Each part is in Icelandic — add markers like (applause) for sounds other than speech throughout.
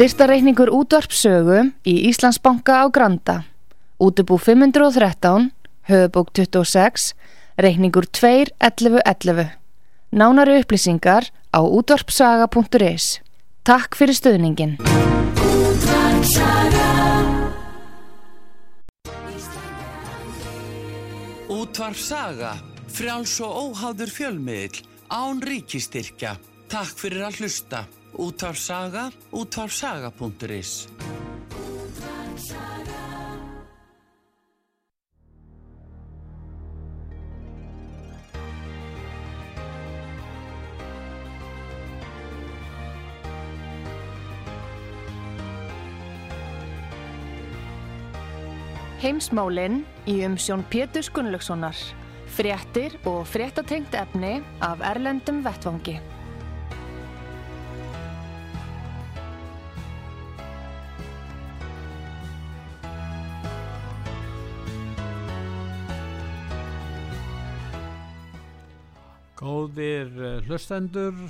Styrtareikningur útvarpsögu í Íslandsbanka á Granda. Útubú 513, höfubók 26, reikningur 2.11.11. Nánari upplýsingar á útvarpsaga.is. Takk fyrir stöðningin. Útvarpsaga, frjáls og óháður fjölmiðil, án ríkistyrkja. Takk fyrir að hlusta. Útvarpsaga, útvarpsaga.is Heimsmálinn í umsjón Pétur Gunnlaugssonar. Fréttir og fréttatengt efni af Erlendum Vettvangi. Góðir eh, hlustendur,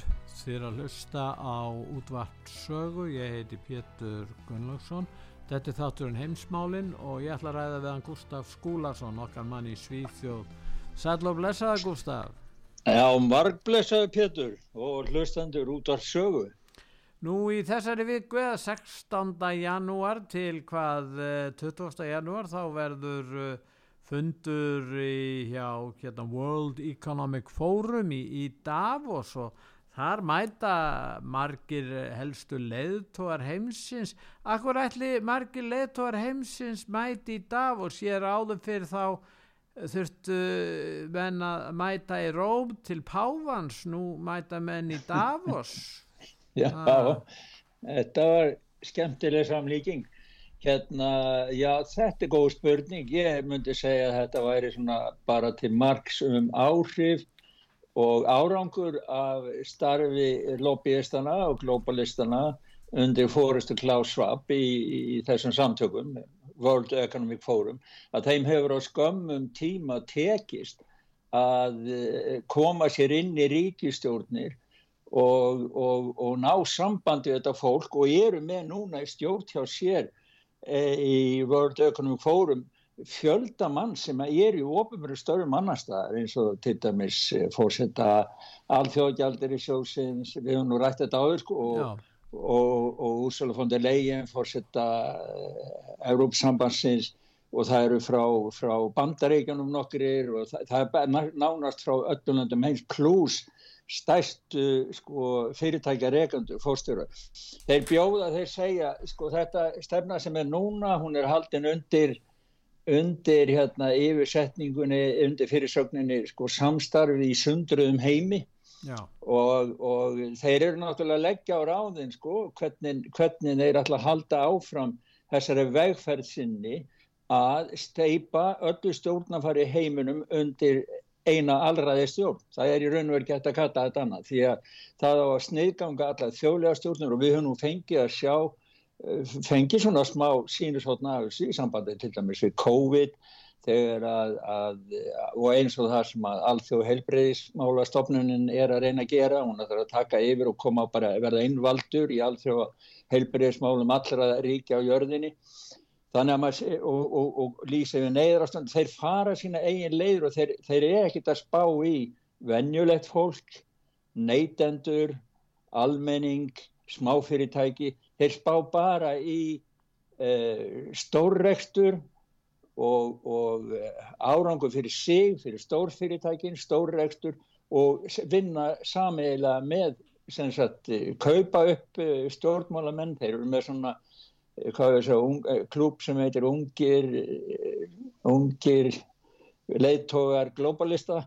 þér að hlusta á útvart sögu, ég heiti Pétur Gunnlaugsson. Þetta er þátturinn heimsmálinn og ég ætla að ræða við hann Gustaf Skúlarsson, okkar mann í Svíþjóð. Sæl og blessaða Gustaf. Já, marg blessaði Pétur og hlustendur útvart sögu. Nú í þessari viku eða 16. janúar til hvað 20. Eh, janúar þá verður uh, fundur í, hjá hérna, World Economic Forum í, í Davos og þar mæta margir helstu leðtóar heimsins akkur ætli margir leðtóar heimsins mæti í Davos ég er áður fyrir þá þurftu menn að mæta í Róm til Pávans nú mæta menn í Davos (laughs) Já, ah. þetta var skemmtileg samlíking Hérna, já, þetta er góð spurning. Ég myndi segja að þetta væri bara til margs um áhrif og árangur af starfi lobbyistana og globalistana undir fórustu Klaus Schwab í, í þessum samtökum, World Economic Forum, að þeim hefur á skömmum tíma tekist að eh, koma sér inn í ríkistjórnir og, og, og ná sambandi þetta fólk og eru með núna í stjórn hjá sér í World Economic Forum fjölda mann sem er í ofumveru störum annarstaðar eins og til dæmis eh, fórsetta alþjóðgjaldir í sjósins, við höfum nú rætt þetta áður sko, og, og, og Úrsula von der Leyen fórsetta Európsambansins og það eru frá, frá bandaríkjanum nokkur og það, það er nánast frá öllunandum heims pluss stærstu sko, fyrirtækja regandur fórstjóra. Þeir bjóða, þeir segja sko, þetta stefna sem er núna, hún er haldin undir, undir hérna, yfirsetningunni, undir fyrirsögninni sko, samstarfi í sundruðum heimi og, og þeir eru náttúrulega að leggja á ráðin sko, hvernig, hvernig þeir ætla að halda áfram þessari vegferð sinni að steipa öllu stjórnafari heiminum undir eina allraði stjórn. Það er í raun og verið gett að kalla þetta annað því að það á að sniðganga allar þjóðlega stjórnur og við höfum nú fengið að sjá, eh, fengið svona smá sínusotna í sambandi til dæmis við COVID þegar að, að og eins og það sem að alþjóð helbreyðismála stofnunin er að reyna að gera, hún er að taka yfir og koma bara að verða innvaldur í alþjóð helbreyðismálum allra ríkja á jörðinni. Þannig að maður og, og, og lýsa við neyðrastand þeir fara sína eigin leiður og þeir, þeir er ekkit að spá í venjulegt fólk neytendur almenning, smáfyrirtæki. Þeir spá bara í uh, stórrekstur og, og eh, árangur fyrir sig, fyrir stórfyrirtækin stórrekstur og vinna sameila með sagt, kaupa upp eh, stjórnmálamenn, þeir eru með svona Eh, klúb sem heitir Ungir, eh, ungir leittógar globalista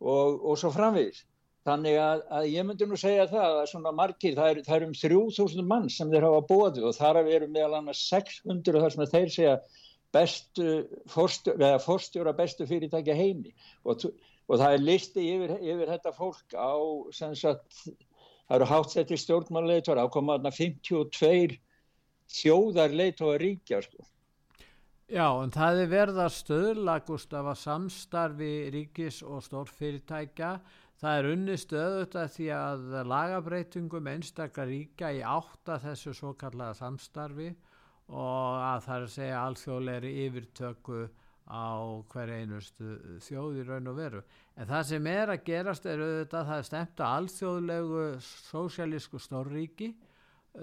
og, og svo framvís. Þannig að, að ég myndi nú segja það að svona margir, það er, það er um 3000 mann sem þeir hafa bóðið og þar eru meðal annars 600 þar sem þeir segja bestu fórstjóra, fórstjóra bestu fyrirtækja heimi. Og, og það er listi yfir, yfir þetta fólk á sem sagt, það eru hátsettir stjórnmannleitur ákomaðna 52 þjóðarleit og að ríkja sko. Já, en það er verða stöðla, Gustaf, að samstarfi ríkis og stórfyrirtækja. Það er unni stöðut að því að lagabreitingum einstakar ríka í átta þessu svo kallaða samstarfi og að það er að segja alþjóðleiri yfirtöku á hver einustu þjóð í raun og veru. En það sem er að gerast er auðvitað að það er stemt að alþjóðlegu sósialísku stórríki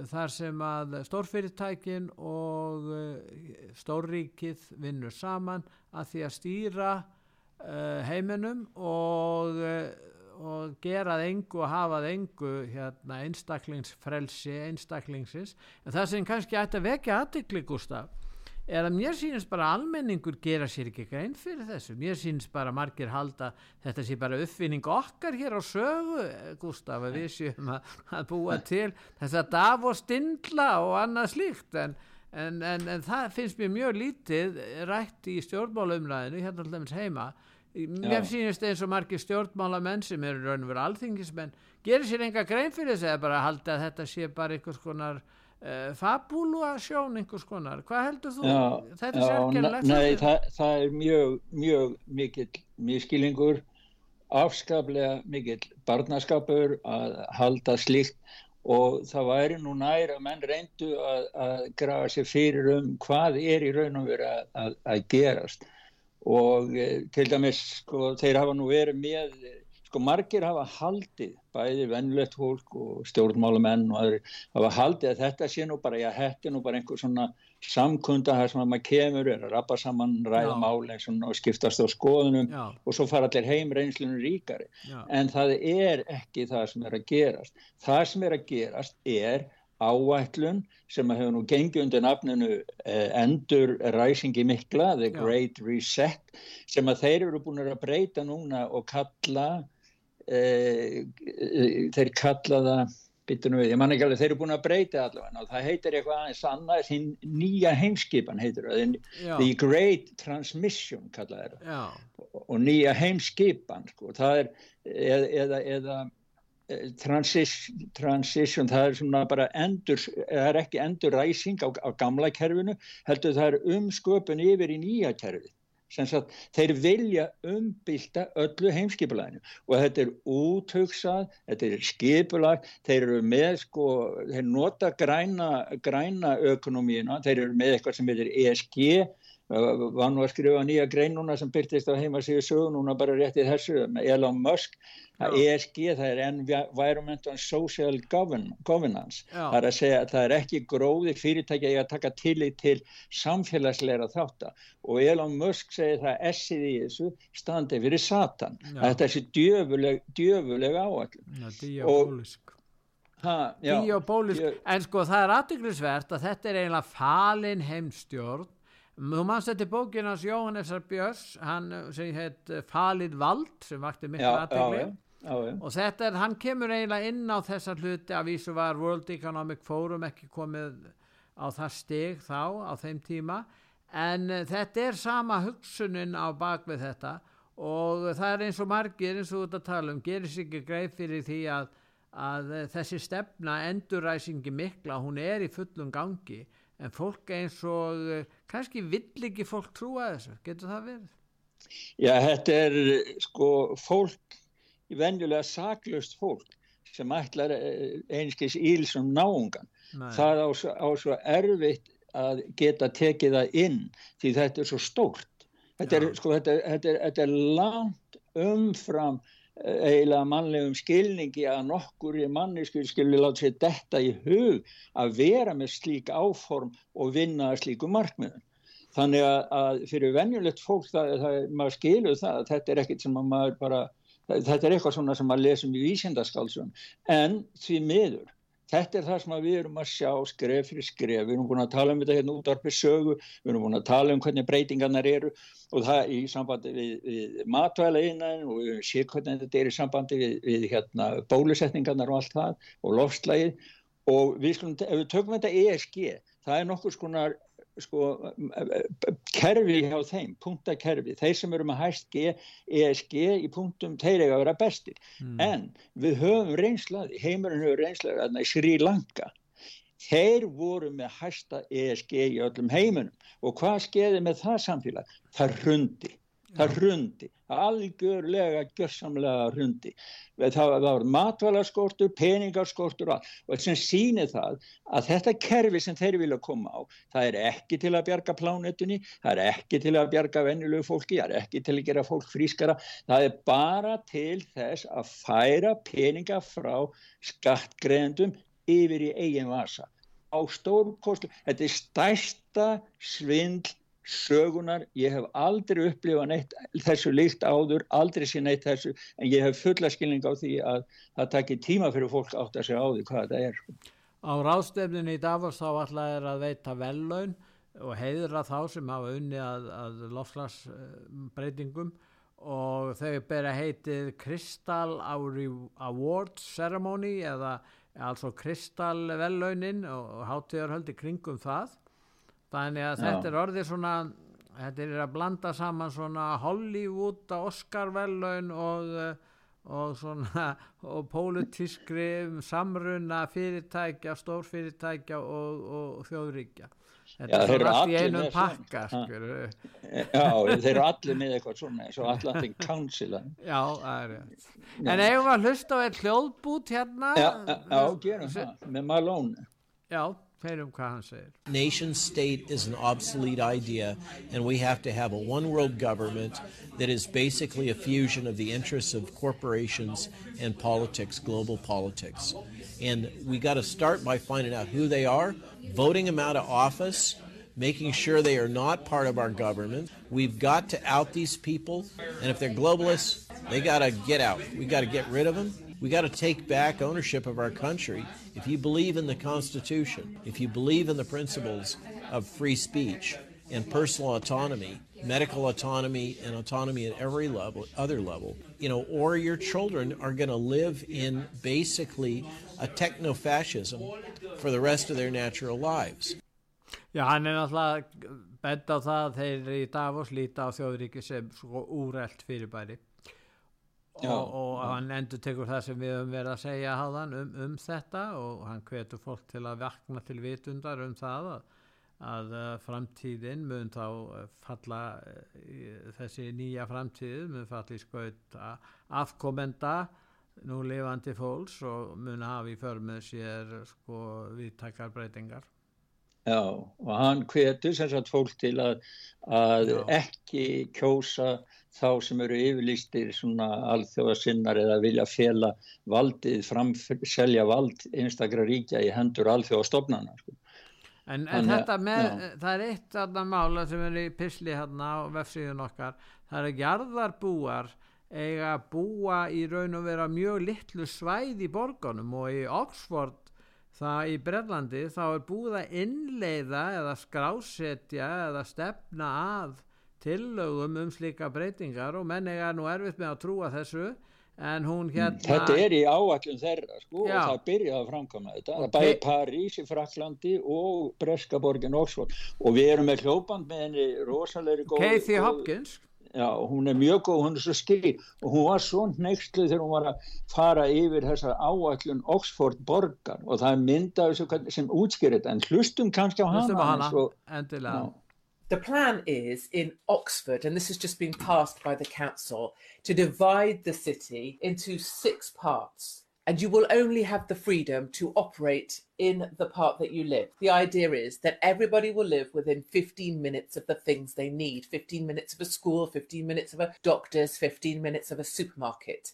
þar sem að stórfyrirtækin og eh, stórríkið vinnur saman að því að stýra uh, heiminum og, uh, og gerað engu og hafað engu hérna, einstaklingsfrelsi einstaklingsins. En það sem kannski ætti að vekja aðdekli Gustaf er að mér sýnist bara almenningur gera sér ekki grein fyrir þessu. Mér sýnist bara margir halda þetta sé bara uppfinning okkar hér á sögu Gustaf að við séum að, að búa til þess að daf og stindla og annað slíkt. En, en, en, en það finnst mér mjög lítið rætt í stjórnmálumræðinu hérna alltaf heima mér Já. sýnist eins og margir stjórnmálamenn sem eru raun og veru alþingismenn gerir sér enga grein fyrir þessu eða bara halda að þetta sé bara einhvers konar uh, fabúluasjón einhvers konar, hvað heldur þú? Já, þetta er sérkjörlega Nei, það, það er mjög, mjög mikill miskilingur afskaplega mikill barnaskapur að halda slíkt og það væri nú næra að menn reyndu að, að grafa sér fyrir um hvað er í raun og veru að, að, að gerast og e, til dæmis sko þeir hafa nú verið með sko margir hafa haldið, bæði vennlegt fólk og stjórnmálamenn og aðri hafa haldið að þetta sé nú bara, já þetta er nú bara einhver svona samkunda þar sem að maður kemur, er að rappa saman ræða mál eins og skiptast á skoðunum já. og svo fara allir heim reynslunum ríkari. Já. En það er ekki það sem er að gerast. Það sem er að gerast er áætlun sem hefur nú gengið undir nafninu eh, endur ræsingi mikla, the great reset sem að þeir eru búin að breyta núna og kalla e, þeir kalla það bitur nú við, ég man ekki alveg, þeir eru búin að breyta allavega og það heitir eitthvað aðeins annað þinn nýja heimskipan heitir það the great transmission kalla þeirra og nýja heimskipan sko, það er eða, eða, eða transition, transition, það er svona bara endur, það er ekki endur ræsing á, á gamla kerfinu, heldur það er umsköpun yfir í nýja kerfi Sagt, þeir vilja umbylta öllu heimskipulæðinu og þetta er úthugsað, þetta er skipulag, þeir eru með sko, þeir nota græna, græna ökonomíina, þeir eru með eitthvað sem heitir ESG, var nú að skrifa nýja grein núna sem byrtist á heimasíðu sögu núna bara réttið þessu, Elon Musk, að ESG það er Environment and Social Governance. Það er að segja að það er ekki gróði fyrirtæki að taka tillit til samfélagsleira þáttar og Elon Musk segir það að S-ið í þessu standi fyrir Satan. Já. að þetta er þessi djöfuleg, djöfuleg áallum Diabólisk. Diabólisk, en sko það er aðdeglisvert að þetta er eiginlega falin heimstjórn Þú mannst þetta í bókinu hans Jóhannesar Björns, hann sem heit Falið Vald sem vakti miklu aðdegli og þetta er, hann kemur eiginlega inn á þessa hluti að vísu var World Economic Forum ekki komið á það steg þá á þeim tíma. En uh, þetta er sama hugsunin á bakvið þetta. Og það er eins og margir eins og út að tala um gerir sér ekki greið fyrir því að, að þessi stefna enduræsingi mikla hún er í fullum gangi en fólk eins og uh, kannski vill ekki fólk trúa þessu, getur það verið? Já, þetta er sko fólk í venjulega saklaust fólk sem ætlar eh, einskis ílsum náungan. Nei. Það á, á svo erfitt að geta tekið það inn því þetta er svo stórt. Þetta er, sko, þetta, þetta, er, þetta er langt umfram eh, eiginlega mannlegum skilningi að nokkur í mannisku skilji láta sér detta í hug að vera með slík áform og vinna slíku markmiðum. Þannig að, fyrir venjulegt fólk það, það, maður skilur það að þetta er ekkit sem maður bara þetta er eitthvað svona sem að lesum í vísindaskálsum en því miður þetta er það sem við erum að sjá skref fyrir skref, við erum búin að tala um þetta hérna út af sögu, við erum búin að tala um hvernig breytingarnar eru og það í sambandi við, við matvæla innan og við séum hvernig þetta er í sambandi við, við hérna, bólusetningarnar og allt það og lofslægið og við skulum, ef við tökum þetta ESG, það er nokkur skonar sko, kerfi hjá þeim, punktakerfi, þeir sem eru með hæst ESG í punktum, þeir eiga að vera bestir. Mm. En við höfum reynslaði, heimurinn höfum reynslaði í Sri Lanka. Þeir voru með hæsta ESG í öllum heimunum og hvað skeiði með það samfélag? Það hrundi. Það hrundi, algjörlega gjörsamlega hrundi. Það var matvalaskortur, peningarskortur og sem sýnir það að þetta kerfi sem þeir vilja koma á það er ekki til að bjarga plánetunni það er ekki til að bjarga vennilegu fólki það er ekki til að gera fólk frískara. Það er bara til þess að færa peninga frá skattgreðendum yfir í eigin vasa. Á stórum kostu, þetta er stærsta svindl sögunar, ég hef aldrei upplifað neitt þessu líkt áður, aldrei sé neitt þessu, en ég hef fulla skilning á því að það takir tíma fyrir fólk átt að segja á því hvað þetta er. Á ráðstefninu í Davos þá alltaf er að veita vellaun og heiðra þá sem hafa unni að, að lofslagsbreytingum og þau bera heitið Crystal Awards Ceremony eða altså Crystal vellaunin og hátíðarhöldi kringum það þannig að þetta er orðið svona þetta er að blanda saman svona Hollywood Oscar-vellaun og, og svona og pólitískri samruna fyrirtækja, stórfyrirtækja og, og þjóðríkja. Þetta Já, er allt í einum pakka Já, þeir eru allir með eitthvað svona eins og Atlantic (laughs) Council. Já, það er rétt. En eigum við að hlusta á einn hljóðbút hérna? Já, já gerum það, með Malone. Já Nation state is an obsolete idea, and we have to have a one world government that is basically a fusion of the interests of corporations and politics, global politics. And we got to start by finding out who they are, voting them out of office, making sure they are not part of our government. We've got to out these people, and if they're globalists, they got to get out. We got to get rid of them we got to take back ownership of our country. If you believe in the Constitution, if you believe in the principles of free speech and personal autonomy, medical autonomy, and autonomy at every level, other level, you know, or your children are going to live in basically a techno fascism for the rest of their natural lives. Já, hann er náttúrulega á það að þeir í Davos á sem svo úrælt fyrirbæri. Og, og hann endur tekur það sem við höfum verið að segja háðan um, um þetta og hann hvetur fólk til að vakna til vitundar um það að, að uh, framtíðin mun þá uh, falla uh, þessi nýja framtíð mun falla í skaut afkomenda nú lifandi fólks og mun hafa í förmið sér sko viðtakar breytingar Já og hann hvetur sem sagt fólk til að, að ekki kjósa þá sem eru yfirlýstir svona alþjóðasinnar eða vilja fjela valdið, framselja vald einstakra ríkja í hendur alþjóðastofnana sko. En, en þetta með, já. það er eitt aðna mála sem er í pisli hérna á vefsíðun okkar, það er jarðarbúar eiga að búa í raun og vera mjög litlu svæð í borgunum og í Oxford það í Brellandi þá er búið að innleiða eða skrásetja eða stefna að tillögum um slíka breytingar og menn eiga nú erfitt með að trúa þessu en hún mm, hérna Þetta er í áallum þeirra sko Já. og það byrjaði að framkama þetta okay. bæði París í Fraklandi og Breskaborgin Oxford og við erum með hljópand með henni rosalegri góð Kathy Hopkins Já, hún er mjög góð, hún er svo skil og hún var svo nextluð þegar hún var að fara yfir þessa áallun Oxford borgar. Og það er myndað sem útskýrið þetta. En hlustum kannski á hana, hana. Svo, endilega. The plan is in Oxford, and this has just been passed by the council, to divide the city into six parts. And you will only have the freedom to operate in the part that you live. The idea is that everybody will live within 15 minutes of the things they need 15 minutes of a school, 15 minutes of a doctor's, 15 minutes of a supermarket.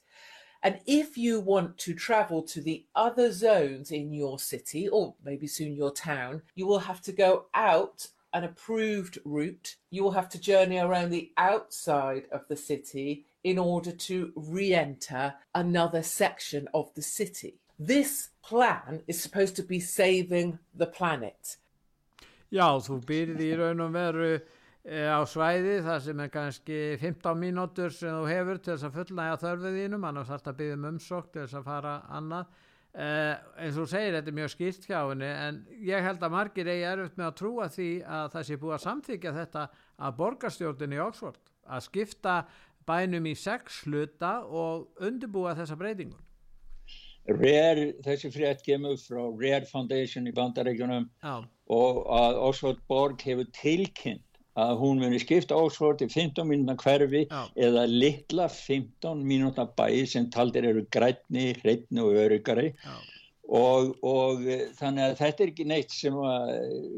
And if you want to travel to the other zones in your city, or maybe soon your town, you will have to go out an approved route, you will have to journey around the outside of the city in order to re enter another section of the city. This plan is supposed to be saving the planet. Já, þú byrðir í raun og veru e, á svæði þar sem er kannski 15 mínútur sem þú hefur til þess að fullnæga þörfið þínum, annars þarf þetta að byggja um umsók til þess að fara annað Uh, eins og segir þetta er mjög skýrt hjá henni en ég held að margir eigi erfitt með að trúa því að það sé búið að samþykja þetta að borgarstjórnir í Oxford að skipta bænum í sex hluta og undirbúa þessa breytingun Rare, þessi frétt kemur frá Rare Foundation í bandaríkunum og að Oxford borg hefur tilkynnt að hún muni skipta Oxford í 15 mínúna hverfi Já. eða litla 15 mínúna bæi sem taldir eru grætni, hreitni og öryggari Já. Og, og eh, þannig að þetta er ekki neitt sem að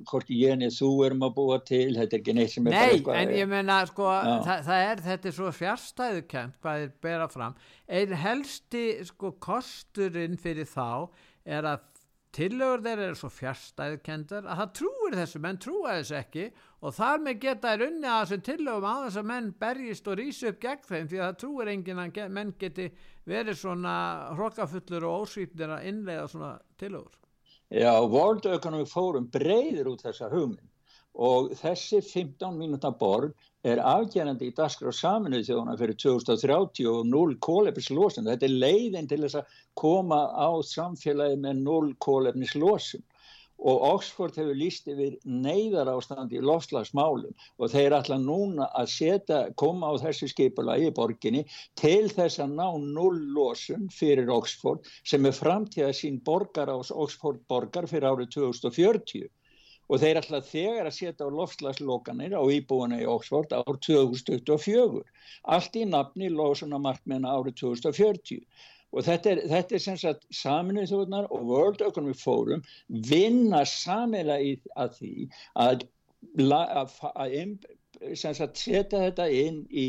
hvorki ég niður þú erum að búa til þetta er ekki neitt sem er bara Nei, eitthvað en ég meina sko, Já. það, er, þetta er svo fjárstæðukent hvað þeir bera fram. Einn helsti sko kosturinn fyrir þá er að tillögur þeir eru svo fjárstæðukendar að það trúir þessu, menn trúa þessu ekki og þar með geta þeir unni að þessum tillögum að menn berjist og rýsa upp gegn þeim því að það trúir enginn að menn geti verið svona hrokafullur og ósýtnir að innlega svona tillögur. Já, World Economic Forum breyðir út þessa hugmynd og þessi 15 mínúta borg er afgerandi í dagskrá saminuð þjóðuna fyrir 2030 og 0 kólefnislosun. Þetta er leiðin til þess að koma á samfélagi með 0 kólefnislosun og Oxford hefur líst yfir neyðar ástandi í lofslagsmálum og þeir ætla núna að setja, koma á þessu skipula í borginni til þess að ná null losun fyrir Oxford sem er framtíða sín borgar á Oxford borgar fyrir árið 2040 og þeir ætla þegar að setja á lofslagslokanir á íbúinu í Oxford ár 2024 allt í nafni losunamarkmiðna árið 2040 og þetta er, þetta er sem sagt saminuð þjóðnar og World Economic Forum vinna samela í að því að, að, að setja þetta inn í,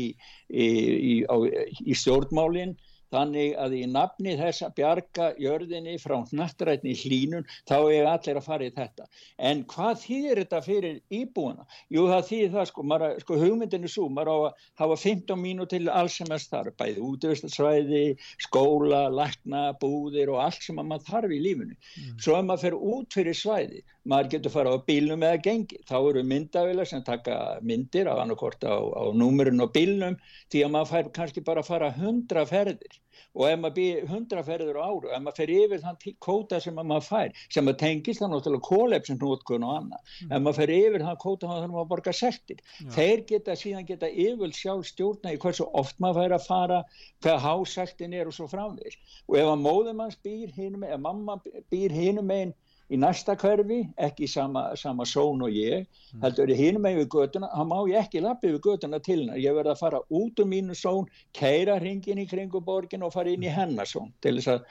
í, í, í stjórnmálinn þannig að í nafni þess að bjarga jörðinni frá hnattrætni hlínun þá er allir að fara í þetta en hvað þýðir þetta fyrir íbúana? Jú það þýðir það sko, maður, sko hugmyndinu svo, maður á að hafa 15 mínú til alls sem er þarf, bæði útvistasvæði, skóla, lækna, búðir og allt sem að maður þarf í lífinu. Svo ef maður fer út fyrir svæði, maður getur fara á bílnum eða gengi, þá eru myndavilar sem taka myndir á annarkort á, á númurinn og bílnum því að maður fær kannski bara að fara 100 ferðir og ef maður býr 100 ferðir á áru, ef maður fer yfir þann kvóta sem að maður fær, sem að tengist það náttúrulega kólefsnótkun og annað, ef maður fer yfir þann kvóta þá þarf maður að borga sektir. Þeir geta síðan geta yfirl sjálf stjórna í hversu oft maður fær að fara, hvað hásektin er og svo framvegis. Og ef að móðum hans býr hinum, ef mamma býr hinum einn í næsta hverfi, ekki sama, sama són og ég, heldur ég hinum megin við götuna, þá má ég ekki lappi við götuna til hennar, ég verð að fara út um mínu són, keira hringin í kringu borgin og fara inn í hennar són til þess að,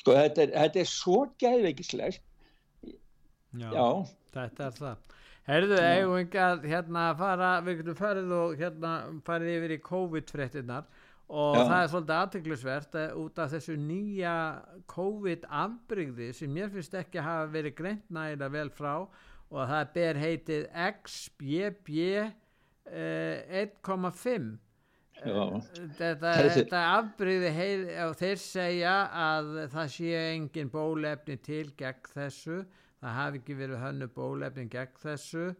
sko þetta er, þetta er svo gæðveikislegt, já, Þetta er það. Herðu, eigum við ekki að hérna fara, við getum farið og hérna farið yfir í COVID-fréttinnar og Já. það er svolítið aðteglisvert út af þessu nýja COVID-afbrigði sem mér finnst ekki hafa verið greint nægilega vel frá og það ber heitið XBB eh, 1,5 já, þetta, þetta afbrigði heil, og þeir segja að það sé engin bólefni til gegn þessu. Það hafi ekki verið hönnu bólefni gegn þessu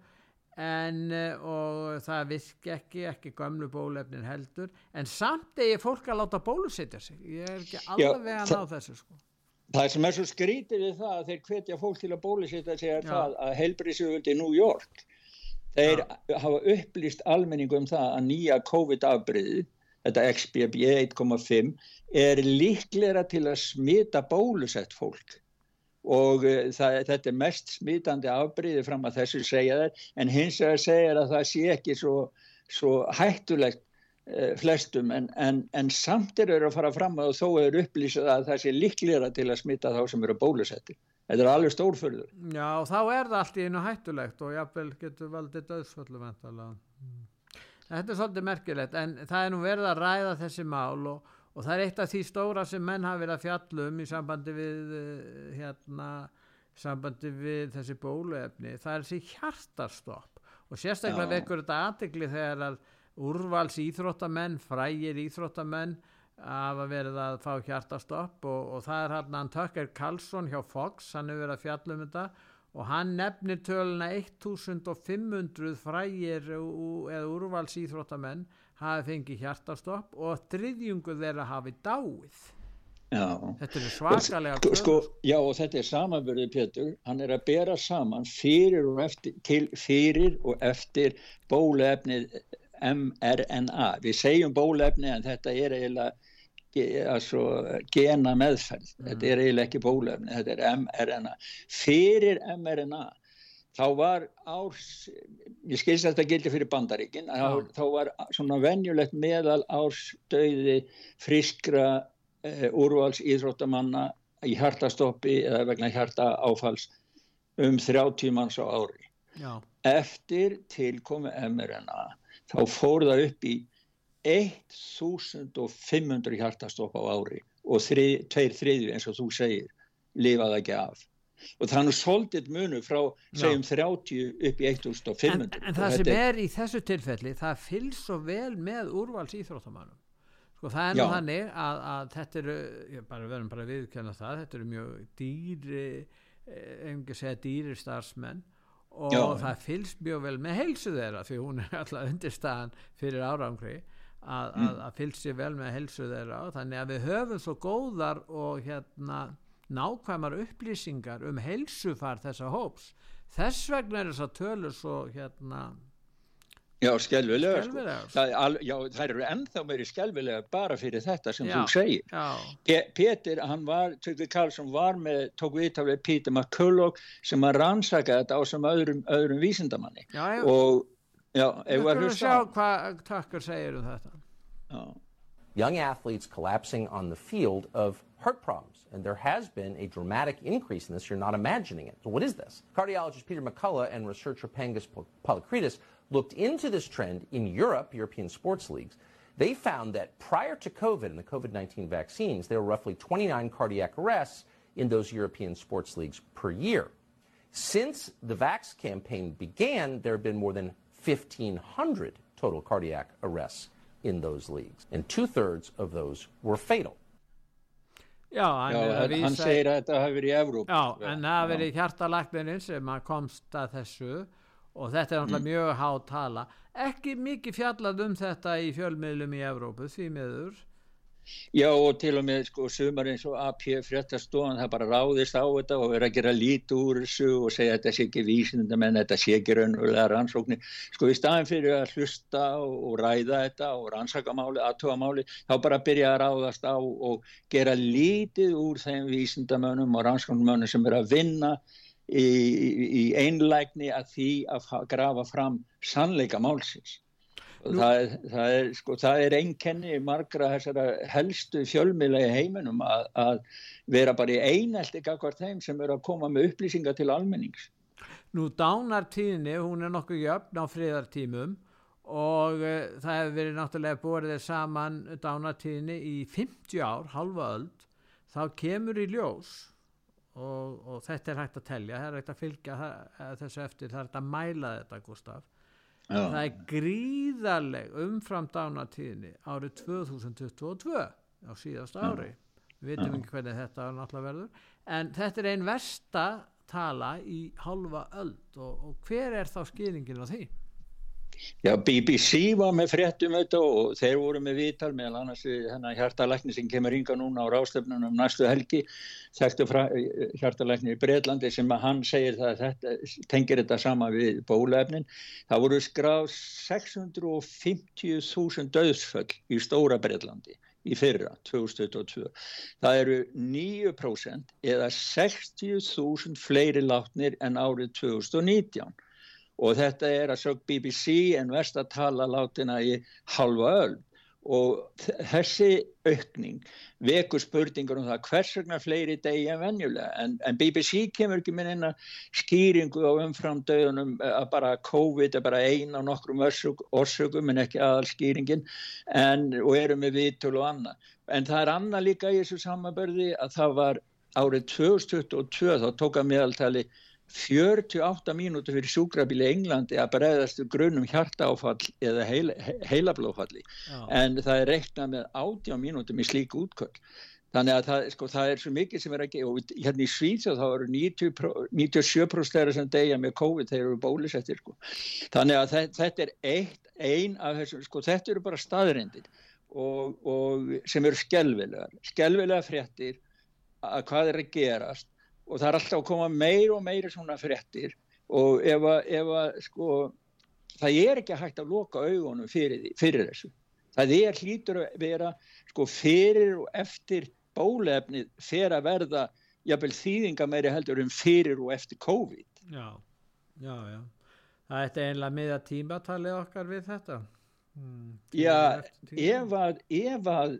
en eh, og það virki ekki ekki gömlu bólefnin heldur en samt eigi fólk að láta bólusetja sig ég er ekki alveg að ná þessu sko. Það sem er svo skrítið við það að þeir hvetja fólk til að bólusita sig er Já. það að heilbríðsjöfuldi New York þeir hafa upplýst almenningu um það að nýja COVID-afbryðið, þetta XBB 1,5 er líklega til að smita bólusett fólk og uh, það, þetta er mest smitandi afbryðið fram að þessu segja þeir en hins vegar segja að það sé ekki svo, svo hættulegt uh, flestum en, en, en samt eru að fara fram og þó er upplýsað að það sé líklega til að smita þá sem eru bólusetti. Þetta er alveg stórförður. já þá er það allt í einu hættulegt og jafnvel getur valdið döðsföllu væntanlega. Mm. þetta er svolítið merkilegt en það er nú verið að ræða þessi mál og, og það er eitt af því stóra sem menn hafa verið að fjallum í sambandi við eh, hérna sambandi við þessi bóluefni. Það er þessi hjartarstopp og sérstaklega Já. vekur þetta aðtegli þegar að úrvals íþróttamenn frægir íþróttamenn hafa verið að fá hjartastopp og, og það er hann hann Tucker Carlson hjá Fox, hann hefur verið að fjalla um þetta. Og hann nefnir töluna 1500 frægir eða úrvals íþróttamenn hafi fengið hjartastopp og þriðjungu þeirra hafi dáið Já. þetta eru svakalega Sko, sko, tölur. já og þetta er samanbyrðið Pétur, hann er að bera saman fyrir og eftir, til, fyrir og eftir bólefnið mRNA. Við segjum bólefni en þetta er eiginlega altså, gena meðferð. Þetta er eiginlega ekki bólefni, þetta er mRNA. Fyrir mRNA þá var árs, ég skilst að þetta gildi fyrir bandaríkin, þá, þá var svona venjulegt meðal ársdauði friskra uh, úrvals íþróttamanna í hjartastoppi eða vegna hjarta áfalls um 30 manns á ári. Já. Eftir tilkomi mRNA þá fór það upp í 1500 hjartastopp á ári og þrið, tveir þriðju eins og þú segir lifaði ekki af og er nú svolítið munu frá segjum 30 upp í 1500 en, en það sem er, í þessu tilfelli það fylgst svo vel með úrvals íþróttamannum sko það er nú þannig að, að þetta eru bara verðum bara viðkjöna það þetta eru mjög dýri einhverju segja dýri starfsmenn og Já. það fylgst mjög vel með heilsu þeirra því hún er alltaf undirstaðan fyrir árangri að, mm. að, að fylgst sér vel með heilsu þeirra þannig að við höfum svo góðar og hérna nákvæmar upplýsingar um heilsufar þessa hóps þess vegna er þess að tölur svo hérna Já, skelvilega, sko. það, al, já, það eru ennþá meiri skelvilega bara fyrir þetta sem já, þú segir. Pe Petur, hann var, Tryggvi Karlsson var með, tók viðtaflega Peter McCulloch sem að rannsaka þetta á sem öðrum, öðrum vísindamanni. Já, já. Og, já, ef við erum sjá hvað takkar segir um þetta. Já. Young athletes collapsing on the field of heart problems. And there has been a dramatic increase in this. You're not imagining it. So what is this? Cardiologist Peter McCullough and researcher Pangus Polycritus looked into this trend in Europe, European sports leagues. They found that prior to COVID and the COVID-19 vaccines, there were roughly 29 cardiac arrests in those European sports leagues per year. Since the Vax campaign began, there have been more than 1,500 total cardiac arrests in those leagues, and two-thirds of those were fatal. Já, hann, Já, hann segir að þetta hafi verið í Evróp. Já, en það hafi verið hjartalæknirinn sem komst að þessu og þetta er náttúrulega mm. mjög hát tala. Ekki mikið fjallað um þetta í fjölmiðlum í Evrópu, því meður. Já og til og með sko sumar eins og AP fréttastofan það bara ráðist á þetta og verið að gera lítið úr þessu og segja þetta sé ekki vísindum en þetta sé ekki raunverulega rannsóknir. Sko í staðin fyrir að hlusta og ræða þetta og rannsakamáli, aðtóamáli þá bara byrja að ráðast á og gera lítið úr þeim vísindamönnum og rannsóknumönnum sem er að vinna í, í einlægni að því að grafa fram sannleika málsins Það, það er, sko, er einkenni margra þessara helstu fjölmiðla í heiminum að, að vera bara í einelti akkvært þeim sem eru að koma með upplýsingar til almennings. Nú dánartíðinni, hún er nokkuð jöfn á friðartímum og uh, það hefur verið náttúrulega borðið saman dánartíðinni í 50 ár, halva öll, þá kemur í ljós og, og þetta er hægt að telja, það er hægt að fylgja þessu eftir, það er hægt að mæla þetta Gustaf Já. það er gríðarleg umfram dánatíðinni árið 2022 á síðast ári við veitum ekki hvernig þetta er náttúrulega verður en þetta er einn versta tala í halva öll og, og hver er þá skýringin á því? Já, BBC var með fréttum þetta og þeir voru með viðtal meðal annars hennar hjartalækni sem kemur ynga núna á rástefnunum næstu helgi þekktu hjartalækni í Breitlandi sem að hann segir það að þetta tengir þetta sama við bólefnin. Það voru skráð 650.000 döðsföll í stóra Breitlandi í fyrra, 2022. Það eru 9% eða 60.000 fleiri látnir en árið 2019 og þetta er að sög BBC en verst að tala látina í halva öll og þessi aukning vekur spurningur um það hvers vegna fleiri degi en venjulega. En, en BBC kemur ekki minn inn að skýringu á umframdöðunum að bara COVID er bara eina á nokkrum orsökum en ekki aðal skýringin en, og eru með vitul og annað. En það er annað líka í þessu samanbörði að það var árið 2022 þá tók að meðaltali 48 mínútur fyrir sjúkrabíli í Englandi að bregðast grunum hjartaáfall eða heila, heilablófalli en það er reiknað með 80 mínútum í slík útköll. Þannig að það, sko, það er svo mikið sem er ekki og hérna í Svíþjóð þá eru 97% þeirra sem degja með COVID þeir eru bólisettir sko. þannig að þetta er eitt, ein af þessum sko, þetta eru bara staðrindir og, og sem eru skelvilegar skelvilega fréttir að hvað er að gerast og það er alltaf að koma meir og meiri svona frettir og ef að, ef að sko, það er ekki hægt að loka augunum fyrir, fyrir þessu. Það er hlítur að vera sko, fyrir og eftir bólefnið fyrir að verða jafnvel þýðinga meiri heldur um fyrir og eftir COVID. Já, Já, já. Það ætti einlega miða tímatalið okkar við þetta. Mm, já, ef að, ef að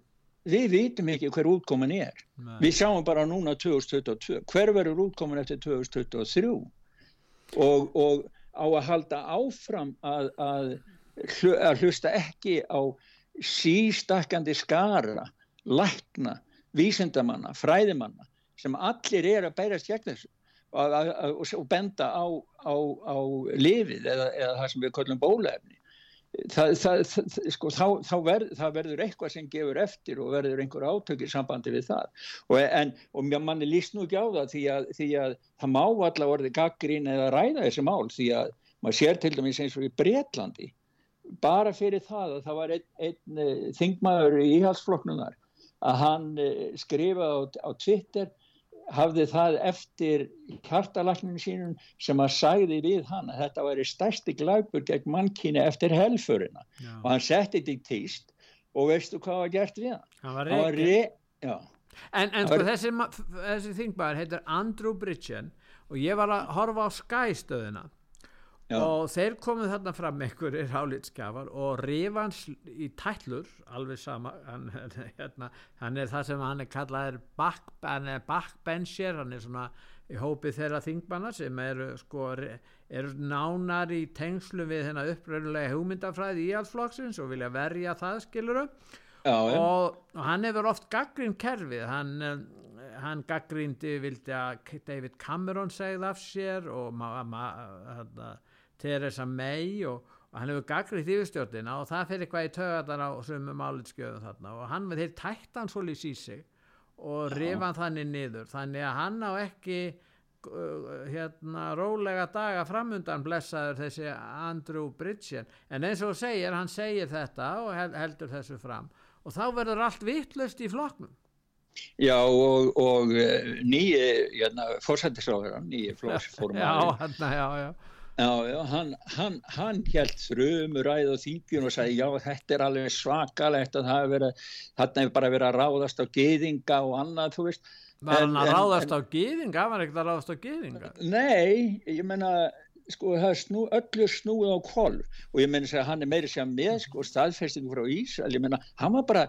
við vitum ekki hver útkomin er. Nei. Við sjáum bara núna 2022. Hver verður útkomin eftir 2023? Og, og á að halda áfram að, að, að hlusta ekki á sístakkandi skara, lækna, vísindamanna, fræðimanna sem allir er að þessu og, og, og benda á, á, á lifið eða, eða það sem við kallum bólefni það, það, það, sko, þá verð, verður eitthvað sem gefur eftir og verður einhver átökir sambandi við það. Og, en, og manni líst nú ekki á það því að, því að það má allavega orði gaggrín eða ræða þessi mál því að maður sér til dæmis eins og í Breitlandi bara fyrir það að það var einn ein, eh, þingmaður í íhalsflokknunar að hann eh, skrifaði á, á Twitter hafði það eftir hjartalækninu sínum sem að sagði við hann að þetta væri stærsti glæpur gegn mannkíni eftir helfurina já. og hann setti þetta í týst og veistu hvað var gert við hann? Hann var reygin en, en sko var... þessi, þessi þingbæðar heitir Andrew Bridgen og ég var að horfa á skæstöðina Já. og þeir komuð þarna fram einhverjir hálitskjafar og rifans í tællur alveg sama hann, (laughs) hérna, hann er það sem hann er kallað back, backbencher hann er svona í hópi þeirra þingmanna sem eru sko eru nánar í tengslu við þennan uppröðulega hugmyndafræði í allflokksins og vilja verja það skiluru Já, og, og hann hefur oft gaggrín kerfið. Hann, hann gaggrindi vildi að David Cameron segði af sér og maður Theresa May og, og hann hefur gaggriðt yfirstjórnina og það fyrir eitthvað í töðan á sumum álitskjöðum þarna. Og hann með þeir tætt hann svolítið í sig og rifan þannig niður. Þannig að hann á ekki uh, hérna rólega daga framundan blessaður þessi Andrew Bridgen. En eins og segir, hann segir þetta og heldur þessu fram. Og þá verður allt vittlust í flokknum. Já og, og uh, nýji hérna, fórsættisráður nýji flokksformar (laughs) Já, já, hann, hann, hann held þrjumuræð og þingjun og sagði já þetta er alveg svakalegt að það hefur bara verið að ráðast á geðinga og annað, þú veist. Var hann að ráðast en, á geðinga? Var hann ekkert að ráðast á geðinga? Nei, ég menna, sko það er snú, öllu snúið á kvolv og ég menna að hann er meiri sem með sko staðfestingu frá Ísrael, ég menna, hann var bara,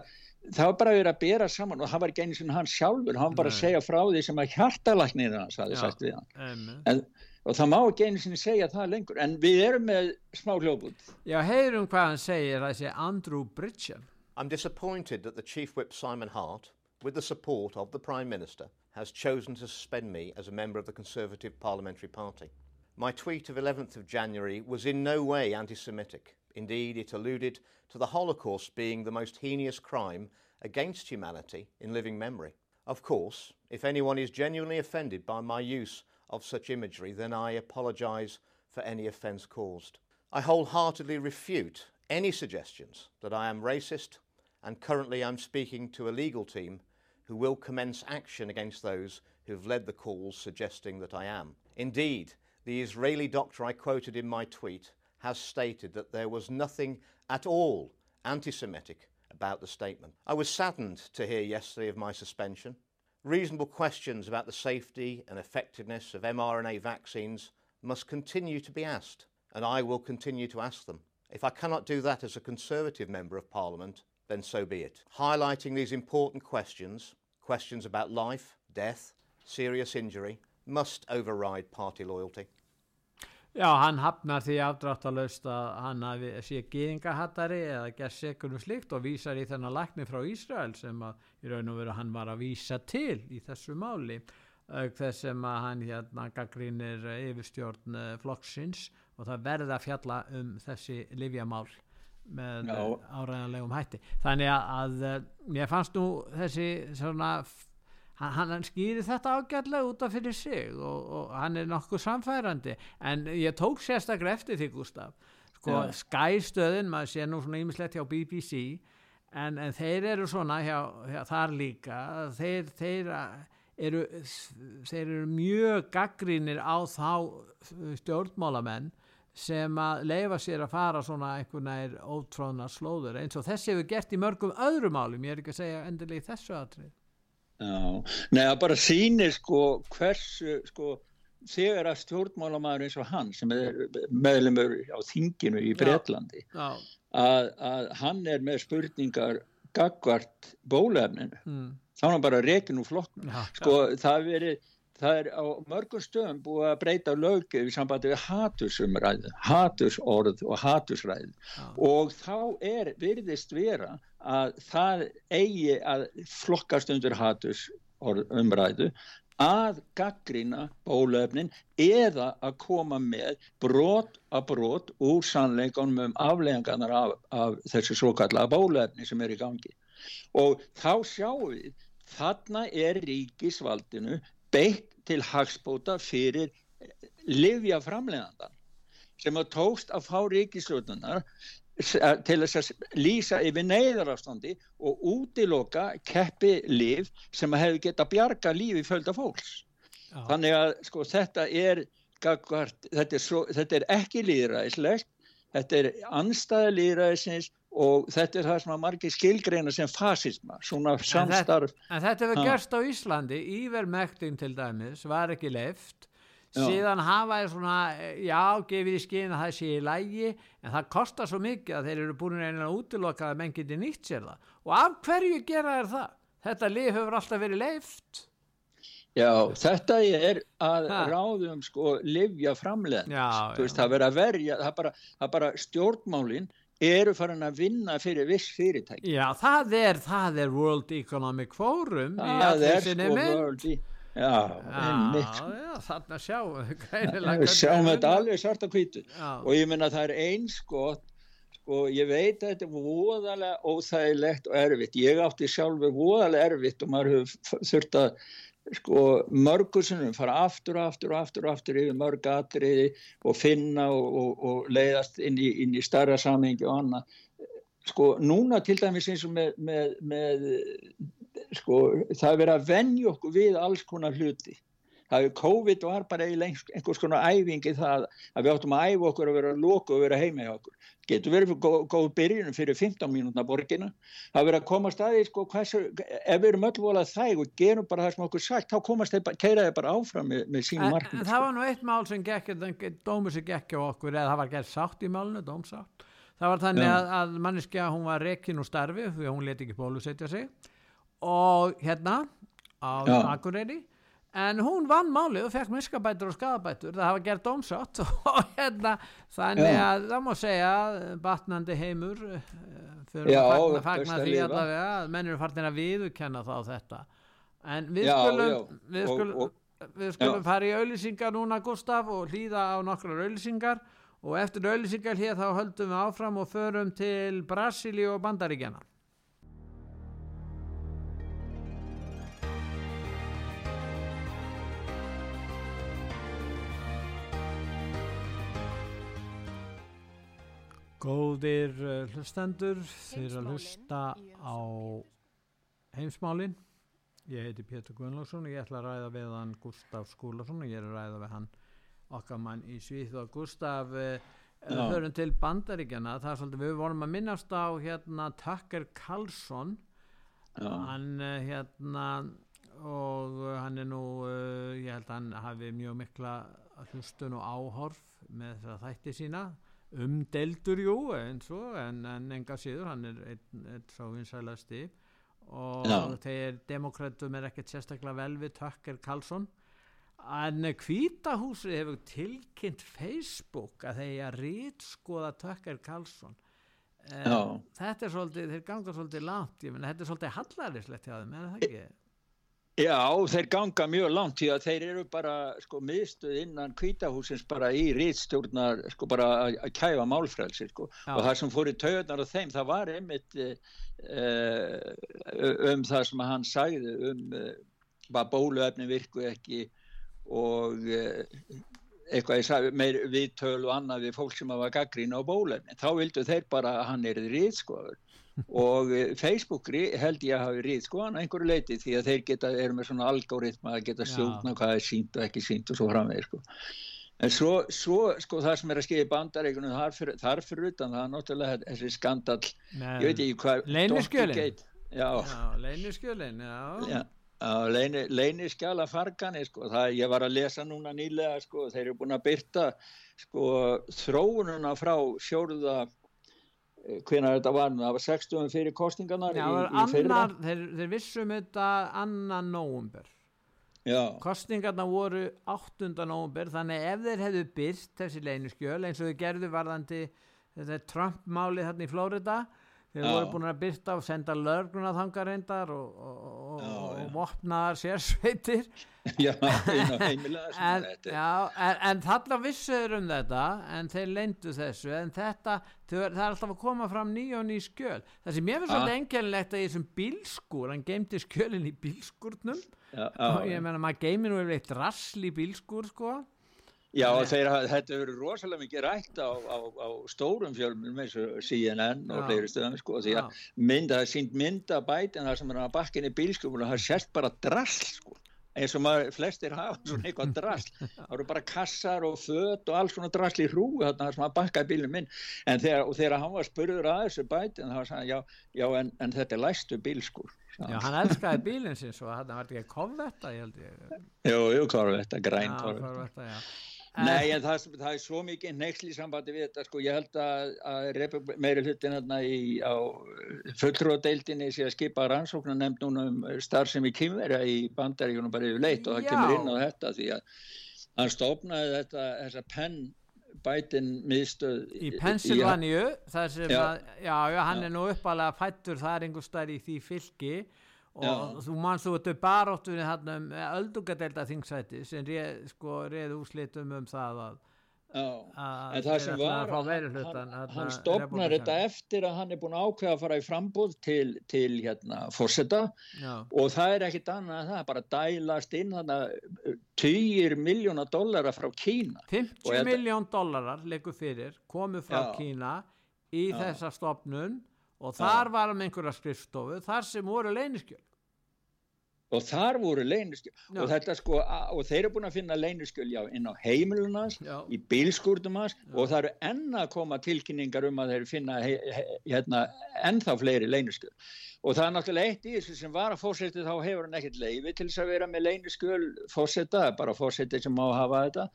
það var bara verið að bera saman og hann var ekki eins og hann sjálfur, hann var bara Nei. að segja frá því sem að hjartalæknir hans hafi sagt við hann. En og það má ekki einu sinni segja það lengur. En við erum með smá hljóðbútt Já, heyrum hvað hann segir þessi Andrew Bridgen. I'm disappointed that the Chief Whip Simon Hart with the support of the Prime Minister has chosen to suspend me as a member of the Conservative Parliamentary Party. My tweet of 11th of January was in no way anti-Semitic. Indeed, it alluded to the Holocaust being the most heinous crime against humanity in living memory. Of course, if anyone is genuinely offended by my use of such imagery, then I apologise for any offence caused. I wholeheartedly refute any suggestions that I am racist, and currently I'm speaking to a legal team who will commence action against those who have led the calls suggesting that I am. Indeed, the Israeli doctor I quoted in my tweet has stated that there was nothing at all anti Semitic about the statement. I was saddened to hear yesterday of my suspension. Reasonable questions about the safety and effectiveness of mRNA vaccines must continue to be asked, and I will continue to ask them. If I cannot do that as a Conservative Member of Parliament, then so be it. Highlighting these important questions, questions about life, death, serious injury, must override party loyalty. Já, hann hafnar því afdráttalöst að hann hafi, sé geðingahattari eða gerð sekunum slikt og vísar í þennan lakni frá Ísrael sem að í raun og veru hann var að vísa til í þessu máli auk þess sem að hann hérna gaggrínir yfirstjórn uh, flokksins og það verði að fjalla um þessi livjamál með áræðanlegum hætti. Þannig að, uh, mér fannst nú þessi svona hann, hann skýri þetta ágætlega út af fyrir sig og, og hann er nokkuð samfærandi en ég tók sérstaklega eftir því Gustaf sko ja. skæstöðin, maður sé nú svona ímislegt hjá BBC en, en þeir eru svona hjá, hjá þar líka. Þeir, þeir eru þeir eru mjög gaggrínir á þá stjórnmálamenn sem að leifa sér að fara svona einhvern veginn ótróðna slóður eins og þessi hefur gert í mörgum öðrum málum. Ég er ekki að segja endilega í þessu aðrið Já, neða bara sýnir sko hversu sko þegar að stjórnmálamæður eins og hann sem er meðlumur á þinginu í Breitlandi að, að hann er með spurningar gagvart bólefninu mm. þá er hann bara rekin úr flokknum. Sko það verið það er á mörgum stöðum búið að breyta lögum í sambandi við hatursumræðu, hatursorð og hatursræðu ah. og þá er virðist vera að það eigi að flokkast undir hatursumræðu að gaggrina bólöfnin eða að koma með brot að brot úr sannleikunum um aflegangarnar af, af þessu svo kallaða bólöfni sem er í gangi og þá sjáum við þarna er ríkisvaldinu beitt til hagspóta fyrir livja framlegandan sem að tókst að fá ríkislötunar til þess að lýsa yfir neyðarafstandi og útiloka keppi liv sem að hefur geta bjarga lífi földa fólks Já. þannig að sko þetta er þetta er, svo, þetta er ekki líðræðislegt þetta er anstæði líðræðisins og þetta er það sem að margir skilgreina sem fasisma, svona samstarf En, en þetta hefur gerst á Íslandi Ívermektin til dæmis var ekki leift síðan hafa er svona já, gefið í skinn að það sé í lægi en það kostar svo mikið að þeir eru búin einhverja útilokka að menn geti nýtt sér það. Og af hverju gera er það? Þetta lif hefur alltaf verið leift Já, þetta er að ha. ráðum sko livja framlegin, það verður að verja það bara, það bara stjórnmálinn eru farin að vinna fyrir viss fyrirtæki. Já, það er, það er World Economic Forum það sinni sko mynd. E já. Já, já, þarna sjáum við. (laughs) Sjáum við þetta alveg svart að kvítu. Og ég menna það er einskott, sko, ég veit að þetta er voðalega óþægilegt og erfitt. Ég átti sjálfur voðalega erfitt og maður hefur þurft að sko mörgursunum fara aftur og aftur og aftur og aftur yfir mörg atriði og finna og, og, og leiðast inn í, inn í starra samhengi og annað. Sko núna til dæmis eins og með, með, með sko það er verið að vennja okkur við alls konar hluti er COVID var bara einhvers konar æfingi það að við áttum að æfa okkur að vera að loka og vera heima í okkur. Getur verið góð, góð byrjunum fyrir 15 mínútna borgina. Það verið að koma staði sko, hversu, ef við erum öll volað þæg og gerum bara það sem okkur sagt þá komast þeir, keira þeir bara áfram með, með sín markmið. En, en það var nú eitt mál sem gekk, dómur sem gekk á okkur eða það var gert sátt í málnu, dómsátt. Það var þannig að, að manniski að hún var rekin úr starfi því að hún leti ekki bólusetja sig. Og hérna á Akureyri en hún vann málið og fekk miskabætur og skadabætur það hafa gert ómsátt (laughs) hérna þannig Já. að það má segja batnandi heimur eh, fyrir Já, að fagna, því allavega að menn eru farin að viðkenna þá þetta. En við Já, skulum við skulum, og, og, við skulum fara í auðlýsingar núna Gustaf og hlýða á nokkrar auðlýsingar og eftir auðlýsingar hér þá höldum við áfram og förum til Brasíli og Bandaríkjana Góðir uh, hlustendur, þeir að hlusta á heimsmálinn. Ég heiti Pétur Gunnlaugsson og ég ætla að ræða við hann Gustaf Skúlason og ég er að ræða við hann okkar mann í Svíð og Gustaf, uh, hörum til bandaríkjana, það er svolítið, við vorum að minnast á hérna Tucker Carlson, Já. hann hérna og hann er nú, ég held að hann hafi mjög mikla hlustun og áhorf með þess að þætti sína umdeldur jú eins og en, en enga síður hann er einn ein svo vinsælasti og Já. þeir demokratum er ekkert sérstaklega vel við Tucker Carlson en Kvítahúsið hefur tilkynnt Facebook að þeir að rýtskoða Tucker Carlson um, þetta er svolítið, þeir ganga svolítið langt ég menn þetta er svolítið hallaríslegt hjá þeim, er það ekki? Já, þeir ganga mjög langt því að þeir eru bara sko miðstuð innan kvítahúsins bara í rýtstjórnar sko bara að kæfa málfrælsi sko. Og það sem fór í taugarnar á þeim það var einmitt uh, um það sem hann sagði um uh, hvað bóluefni virku ekki og uh, eitthvað ég sagði meir viðtölu og annað við fólk sem var gaggrín á bóluefni. Þá vildu þeir bara að hann er rýtskoður og eh, Facebook held ég að hafi rið sko hann einhverju leiti því að þeir geta, eru með svona algoritma að geta stjórna hvað er sínt og ekki sínt og svo framvegir sko. En svo, svo sko það sem er að skilja í bandareikunum þar fyrir, þar utan það er náttúrulega þessi skandal Nei. ég veit ekki hvað Leiniskjölin Já, já Leiniskjölin, já. já. Leini, leiniskjala fargani sko, það ég var að lesa núna nýlega sko, þeir eru búin að byrta sko þróununa frá fjóruða hvernig þetta var, það var 60 fyrir kostingarnar Já, í, í annar, þeir, þeir vissum þetta annan nóvumber Já, kostningarna voru 8. nóvumber þannig ef þeir hefðu byrst þessi leyniskjöl eins og þeir gerðu varðandi þetta Trump-máli þarna í Flórida þeir Já. voru búin að byrta og senda lörgruna þangar reyndar og, og, og, Já, og já. vopnaðar sérsveitir. (laughs) Já, heimilega sem (laughs) en, já, en, en þarna vissuður um þetta en þeir leyndu þessu en þetta, það er alltaf að koma fram ný og ný skjöl. Það sem ég finnst svolítið einkennilegt að í þessum bílskúr hann geymdi skjölin í bílskúrnum. Já, og já, (laughs) ég meina maður geymir nú yfir eitt rassl í bílskúr sko Já, þeir, þetta hefur verið rosalega mikið rætt á, á, á stórum fjölmjölum eins og CNN og fleiri stöðum sko, því að mynda, það er sínt mynda bætin þar sem er að bakkinni bílskjöfum og það sést bara drasl sko. Eins og maður, flestir hafa (laughs) svona eitthvað drasl. (laughs) Það eru bara kassar og föt og alls svona drasl í hrú þarna sem að bakka bílum minn en þegar, þegar hann var spurður að þessu bætin þá var hann, já, já en, en þetta er læstu bílskur Já, hann elskaði bílinn sinn Nei, en það, það er svo mikið neyksli í sambandi við þetta, sko, ég held að, að meiri hlutin hérna í, á fulltrúadeildinni sé að skipa rannsóknar nefnd núna um starfsemi kymverja í bandaríkunum bara yfir leitt og það Já. kemur inn á þetta því að hann stofnaði þetta, þessa penn bætin miðstöð í Pennsylvania þar sem Já. að, já, já, hann Já. er nú uppalega fættur það er einhver stær í því fylki og Já. þú manst þú þetta baróttunni hann um öldungadelda þingsæti sem reið, sko, reið úslitum um það að, að en það sem að var, hann, hann, repúblikanar. þetta eftir að hann er búin að ákveða að fara í frambúð til, til hérna, fórseta og það er ekkit annað en það er bara dælast inn þannig týjir miljóna dollara frá Kína 50 Og þetta- miljón dollarar leikur fyrir komu frá Já. Kína í Já. þessa stopnun og þar var um einhverja skrifstofu þar sem voru leyniskjöl og þar voru leyniskjöl Já. og sko, og þeir eru búin að finna leyniskjöl já, inn á heimilunans Já. í bílskúrdum hans og það eru enn að koma tilkynningar um að þeir finna he, he, hérna, ennþá fleiri leyniskjöl og það er náttúrulega eitt í þessu sem var að fórsetið þá hefur hann ekkert leiði til þess að vera með leyniskjöl fórseta, bara fórsetið sem má hafa þetta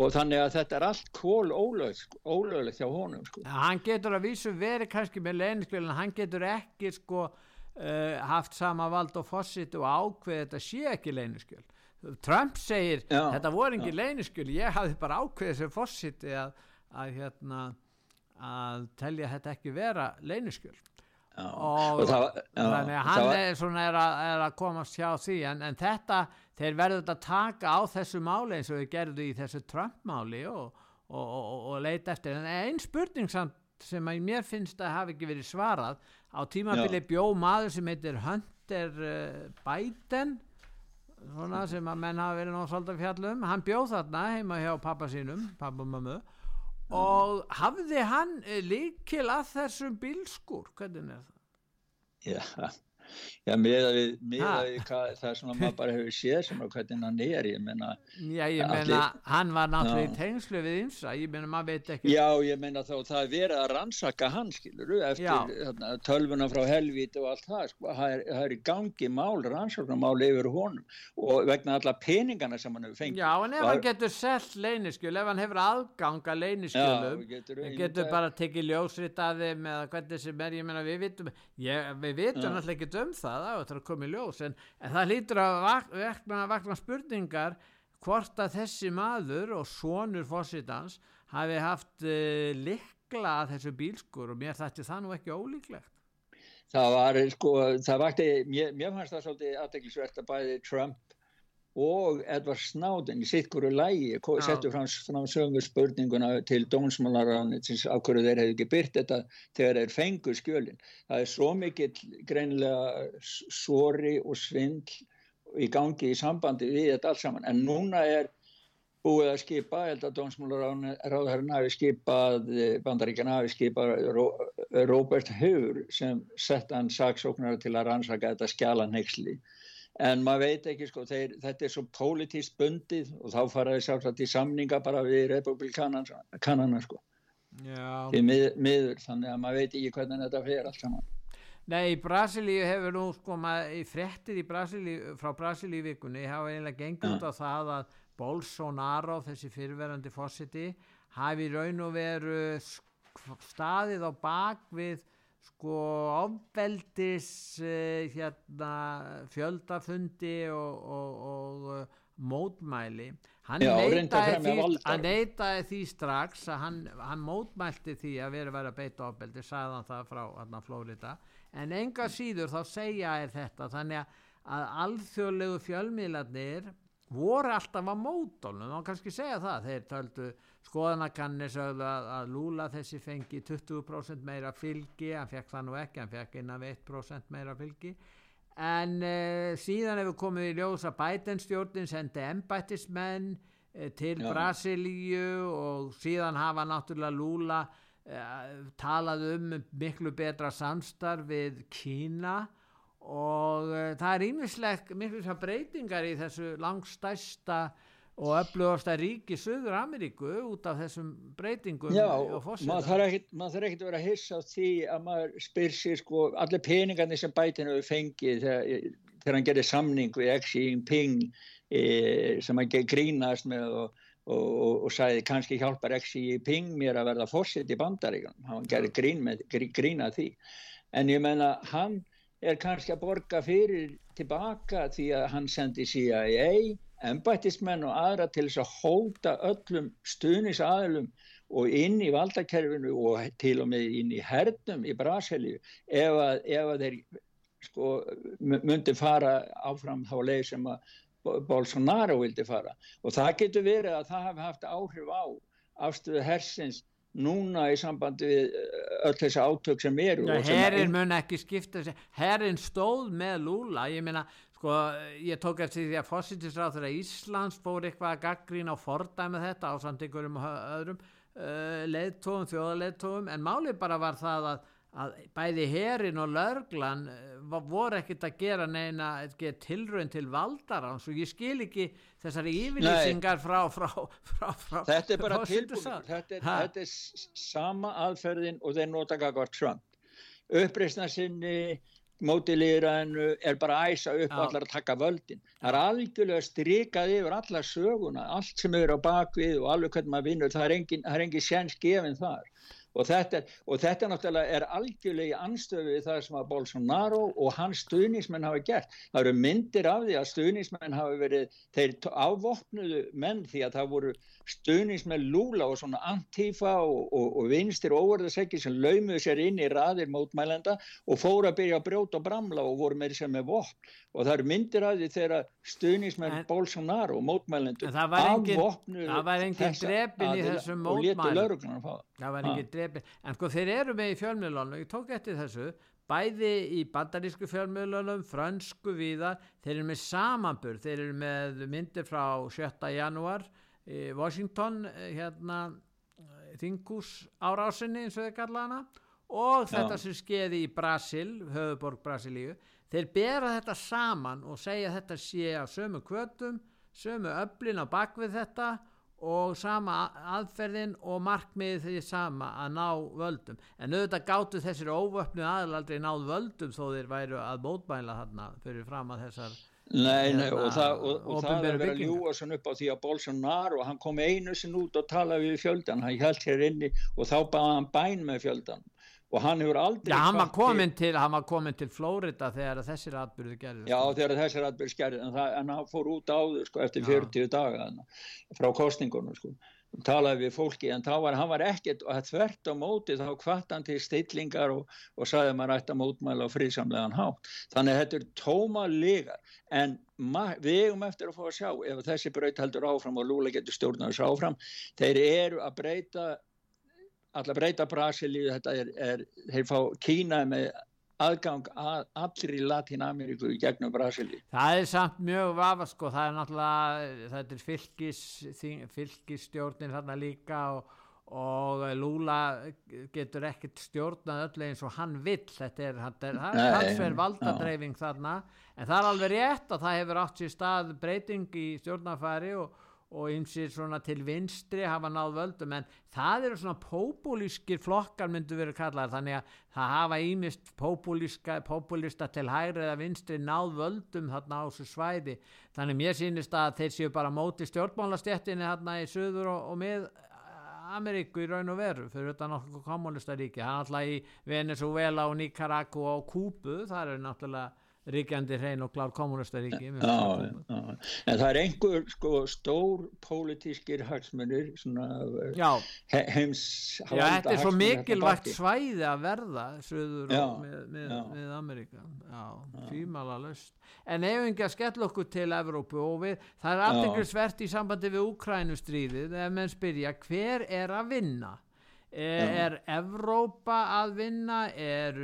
og þannig að þetta er allt kól ólöglegt hjá honum sko. Ja, hann getur að vísu verið kannski með leyniskjöl en hann getur ekki sko haft sama vald og fósitt og ákveð þetta sé ekki leyniskjöl. Trump segir Já, þetta voru ekki leyniskjöl ég hafði bara ákveðið sem fósitti að, að hérna að telja þetta ekki vera leyniskjöl. Já. og, Og það var- já, þannig að hann var- er, svona, er, að, er að komast hjá því. En, en þetta, þeir verður þetta taka á þessu máli eins og þeir gerðu í þessu Trump-máli og, og, og, og, leita eftir. En einn spurning samt sem að mér finnst að hafi ekki verið svarað á tímabili bjó maður sem heitir Hunter uh, Biden svona sem að menn hafa verið náttúrulega svolítið fjallum hann bjóð þarna heima hjá pappa sínum pappa og mömmu. Og hafði hann eh, líkil að þessum bílskur hvernig er það? Já, já með að við, með að við hvað, það sem maður bara hefur séð sem að hvernig hann er, ég menna Já, ég meina, hann var náttúrulega í tengslu við ymsa, ég meina, maður veit ekki Já, ég menna þá það er verið að rannsaka hann, skilur eftir þarna, tölvuna frá helvíti og allt það, sko, það er, það er í gangi mál, rannsóknarmál yfir honum og vegna alla peningana sem hann hefur fengið. Já, en ef Var- hann getur selt leyniskjöl, ef hann hefur aðgang að leyniskjölum, Já, getur- getur bara tekið ljósrit að þeim eða hvernig sem er, ég meina, við vitum, ég, við vitum um það, það er að koma í ljós, en, en það lítur að vak- vakna, vakna spurningar hvort að þessi maður og sonur fósitans hafi haft uh, likla að þessu bílskur og mér þætti það nú ekki ólíklegt. Það var, sko, það vakti, mér, mér fannst það svolítið aðdeklisvert að bæði Trump og Edward Snowden í sitt hverju lægi settu fram, fram sömu spurninguna til dómsmálaráðnitsins á hverju þeir hefðu ekki byrt þetta þegar þeir fengu skjölin. Það er svo mikill greinilega s- sori og svindl í gangi í sambandi við þetta allt saman. En núna er búið að skipa, ég held að dómsmálaráðherrin hafi skipað, bandaríkjana hafi skipað Robert Hur sem sett hann saksóknar til að rannsaka þetta skjalanhegsli. En maður veit ekki, sko, þeir, þetta er svo pólitískt bundið og þá fara þeir sjálfsagt í samninga bara við republikanana, sko. Því mið, miður, þannig að maður veit ekki hvernig þetta fer allt saman. Nei, í Brasilíu hefur nú sko maður í Brasilíu, frá Brasilíu vikunni hafa eiginlega gengið út á það að Bolsonaro, þessi fyrirverandi fósiti, hafi raun og veru staðið á bak við sko ofbeldis uh, hérna fjöldafundi og, og, og uh, mótmæli. Hann Já, neitaði því, hann neitaði því strax að hann, hann mótmælti því að vera verið að beita ofbeldi sagði hann það frá hérna, Flórida en enga síður þá segja er þetta þannig að, alþjóðlegu fjölmiðlarnir voru alltaf á mótónum, þá kannski segja það. Þeir töldu skoðanakannir sögðu að, að Lula þessi fengi 20% meira fylgi, hann fekk það nú ekki hann fekk innan við 1% meira fylgi en uh, síðan hefur komið í ljós að Biden stjórnin sendi embættismenn uh, til Já. Brasilíu og síðan hafa náttúrulega Lula uh, talað um miklu betra samstarf við Kína og það er ímislegt miklu svo breytingar í þessu langstæsta og öflugasta ríki Suður Ameríku út af þessum breytingum Já, maður þarf ekkit að vera hissa á því að maður spyr sér sko allir peningarnir sem bætin hefur fengið þegar, þegar hann gerir samning við Xi Jinping e, sem hann grínast með og, og, og, og sagði kannski hjálpar Xi Jinping mér að verða fórsett í bandaríkjum hann gerir grín með, grí- grín að því. En ég menna hann er kannski að borga fyrir tilbaka því að hann sendi CIA embættismenn og aðra til þess að hóta öllum stuðnisaðilum og inn í valdakerfinu og til og með inn í hernum í Brasilíu. Ef að, ef að þeir sko, myndi fara áfram þá leið sem að Bo- Bolsonaro vildi fara. Og það getur verið að það hafi haft áhrif á afstöðu hersins núna í sambandi við eh, öll þessi átök sem eru herrin mun ekki skipta sig. Herrin stóð með Lula. Ég meina, sko, ég tók eftir því að fósittisráð þegar Íslands fór eitthvað að gaggrína og fordæma þetta á samt einhverjum öðrum uh, leðtóum, þjóðaleðtóum en málið bara var það að, að bæði herrin og lörglan uh, voru ekkert að gera neina tilraun til valdarans. Og ég skil ekki þessari yfirlýsingar frá, frá, frá, frá þetta er bara tilbúin. þetta er, þetta er sama aðferðin og þeir nota gagvar Trump. Uppreisna sinni móti liðræðinu er bara að æsa upp og allar að taka völdin. Það er algjörlega strikað yfir alla söguna allt sem er á bakvið og alveg hvernig maður vinnur það er engin, engin séns gefin þar. Og þetta, og þetta náttúrulega er algjörlega í anstöðu við það sem að Bolsonaro og hans stuðningsmenn hafa gert. Það eru myndir af því að stuðningsmenn hafa verið þeir afvopnuðu menn því að það voru stuðningsmenn Lula og svona Antifa og, og, og vinstir óverðasekki sem laumuðu sér inn í raðir mótmælenda og fóru að byrja að brjóta og bramla og voru meiri sem með vopn. Og það eru myndir af því þegar stuðningsmenn En- Bolsonaro og engin- afvopnuðu það var engin þessa aðila og létu mótmælum. lögreglunum fá það. Var ekki drepi en sko þeir eru með í fjölmiðlunum. Ég tók eftir þessu. Bæði í bandarísku fjölmiðlunum frönsku víðar, þeir eru með samanburð. Þeir eru með myndir frá 7. janúar Washington eh, hérna þingus árásinni eins og þeir kalla hana og þetta sem skeiði í Brasil höfuborg Brasilíu. Þeir bera þetta saman og segja þetta sé á sömu kvötum sömu öflin á bakvið þetta og sama aðferðin og markmiðið því sama að ná völdum. En auðvitað gátu þessir óvöfnu aðalaldri náð völdum þó þeir væru að mótmæla þarna fyrir fram að þessar Nei, nei, hérna, og það, og, og það er verið að ljúa svona upp á því að Bolsonaro, hann kom einu sinn út og talaði við fjöldan, hann held hér inni og þá baði hann bæn með fjöldan og hann hefur aldrei Já, hann var komin til, til Flórida þegar þessir atbyrðu gerðist Já, þegar þessar atbyrð skerði, en, en hann fór út áður sko, eftir Já. 40 daga frá kostningunum sko. Talaði við fólki, en þá var hann var ekkert og þvert á móti þá hvart hann til stillingar og, og sagði að maður ætti að mótmæla á friðsamlegan hátt. Þannig að þetta er tóma ligar, en við eigum eftir að fá að sjá ef þessi braut heldur áfram og Lúla getur stjórnar þessu áfram, þeir eru að breyta allar breyta Brasilíu, þetta er, er þeir fá Kína með aðgang að Latín-Ameríku í gegnum Brasilíu. Það er samt mjög vafa sko, það er náttúrulega, þetta er fylgis, fylgisstjórnin þarna líka og, og Lúla getur ekkert stjórnað öllu eins og hann vill, þetta er, þetta er, það er já. valdadreifing þarna, en það er alveg rétt að það hefur átt sér stað breyting í stjórnarfæri og, og ymsið svona til vinstri hafa náð völdum en það eru svona populískir flokkar myndu verið kallar þannig að það hafa ímist populista til hægri eða vinstri náð völdum þarna á þessu svæði. Þannig mér sýnist að þeir séu bara móti stjórnmálastjættinni þarna í söður og, og með Ameríku í raun og veru fyrir þetta nokkuð kommunistaríki, það er alltaf í Venezuela og Nicaragua og Kúbu, það er náttúrulega ríkjandi hrein og klár kommunastaríki en það er einhver sko, stór pólitískir hagsmunir he, heims já, þetta er svo mikilvægt svæði að verða söður já, með, með, með Ameríka fýmala löst en ef að skella okkur til Evrópu og við, það er afteklisvert í sambandi við Ukrænustríðið ef menn spyrja hver er að vinna Er Evrópa að vinna, er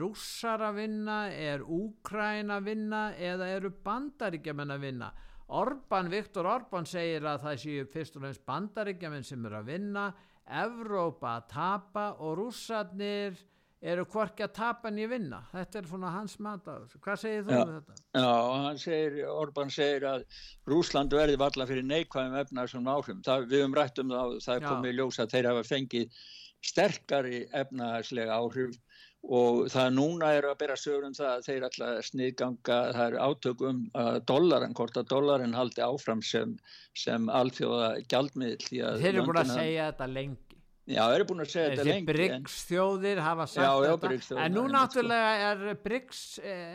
rússar að vinna, er Úkræn að vinna? Eða eru bandaríkjaman að vinna? Orban, Viktor Orban segir að það séu fyrst og fremst bandaríkjaman sem eru að vinna, Evrópa að tapa og rússarnir eru hvorki að tapa en ég vinna. Þetta er svona hans mat á þessu. Hvað segir þú um þetta? Já, segir, Orban segir að Rúsland verði valla fyrir neikvæðum efnar sem áhrifum. Það, við höfum rætt um það, það er komið í ljós að þeir hafa fengið sterkari efnahagslega áhrif og það núna er að bera sögur um það að þeir alltaf sniðganga, það er átökum að dollarin, hvort að dollarin haldi áfram sem, sem alþjóða gjaldmiðl. Þeir eru búin að segja þetta lengi. Já, eru búin að segja þetta lengi. Þessi BRICS þjóðir hafa sagt já, já, þetta, en nú náttúrulega er BRICS,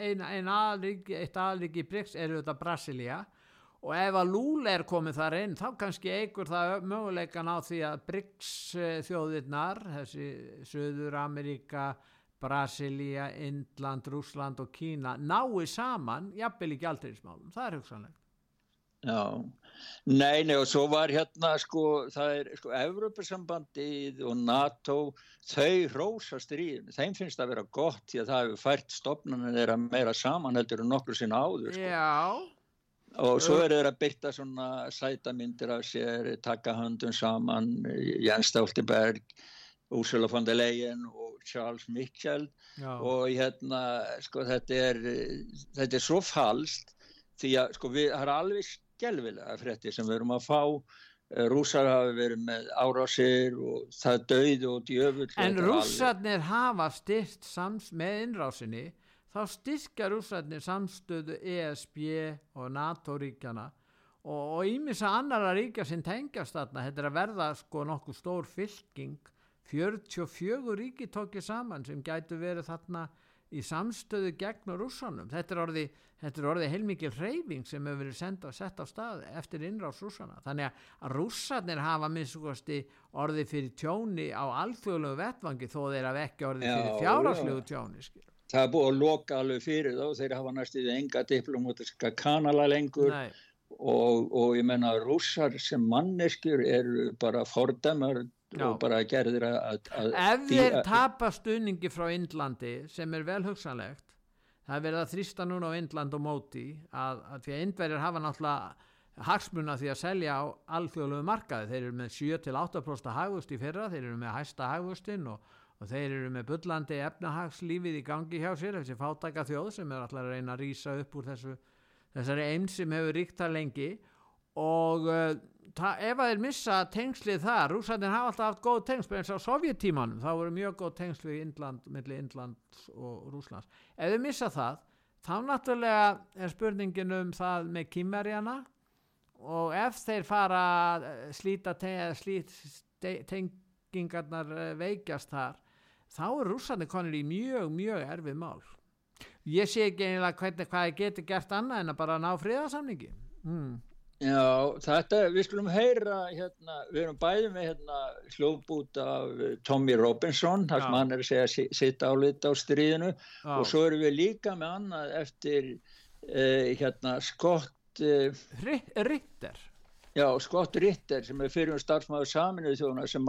ein, ein aðlík, eitt aðlík í BRICS eru þetta Brasilia. Og ef að Lula er komið þar inn þá kannski eigur það möguleikan á því að BRICS þjóðirnar þessi Söður Ameríka Brasilia, Indland, Rúsland og Kína nái saman jafnvel í gældirismálum, það er hugsanlegt Já, nei, nei og svo var hérna sko, það er sko Evropasambandið og NATO þau rósa stríðinu, þeim finnst það að vera gott því að það hefur fært stopnarnir þeirra meira saman heldur en nokkur sinna áður sko. Já og svo eru þeir að byrta svona sætamindir af sér, taka höndum saman Jens Stoltenberg Ursula von der Leyen og Charles Michel Já. og hérna sko þetta er þetta er svo falskt því að sko við, það er alveg skjálfilega frétti sem við erum að fá. Rúsar hafi verið með árásir og það döið og djöfull En rúsarnir hafa styrt sams með innrásinni þá styrkja rússarnir samstöðu ESB og NATO-ríkjana og ímissa annara ríkja sem tengjast þarna, þetta er að verða sko nokkuð stór fylking. 44 ríki tókið saman sem gætu verið þarna í samstöðu gegn rússanum. Þetta er orði, orði heilmikið hreyfing sem hefur verið senda, sett á stað eftir innráðs rússana. Þannig að rússarnir hafa minnstukosti orði fyrir tjóni á alþjóðlegu vettvangi þó þeir hafa ekki orði fyrir fjárháslegu tjóni skil það er búið að loka alveg fyrir þá þeir hafa næstuðið enga diplomatiska kanala lengur. Og, og ég menna rússar sem manneskjur eru bara fordæmar og bara gerðir að, að ef þeir tapa stuðningi frá Índlandi sem er vel hugsanlegt það er verið að þrýsta núna á Índland og móti að, að því að Índverðir hafa náttúrulega hagsmuna því að selja á alþjóðlegu markaði, þeir eru með 7-8% hagvust í fyrra, þeir eru með hæsta hagvustin og og þeir eru með bullandi efnahagslífið í gangi hjá sér þessi fátæka þjóð sem er alltaf að reyna að rýsa upp úr þessu, þessari einn sem hefur ríkt það lengi. Og uh, ef að þeir missa tengslið þar, rúsættin hafa alltaf haft góð tengsl eins á sovjettímanum, þá voru mjög góð tengsl við Indland, millir Indlands og Rúslands, ef þeir missa það þá náttúrulega er spurningin um það með kýmverjana og ef þeir fara slíta tengingarnar eh, veikjast þar þá er rússarnir konir í mjög, mjög erfið mál. Ég sé ekki einlega hvernig hvað ég geti gert annað en að bara ná friðarsamningi. Mm. Já, þetta, við skulum heyra hérna, við erum bæðið með hérna hljóðbút af Tommy Robinson, þar sem hann er að segja sitt álit á stríðinu. Já. og svo erum við líka með annað eftir eh, hérna Scott eh, Ritter Já, Scott Ritter sem er fyrir um starfsmáður saminuð þjóðuna sem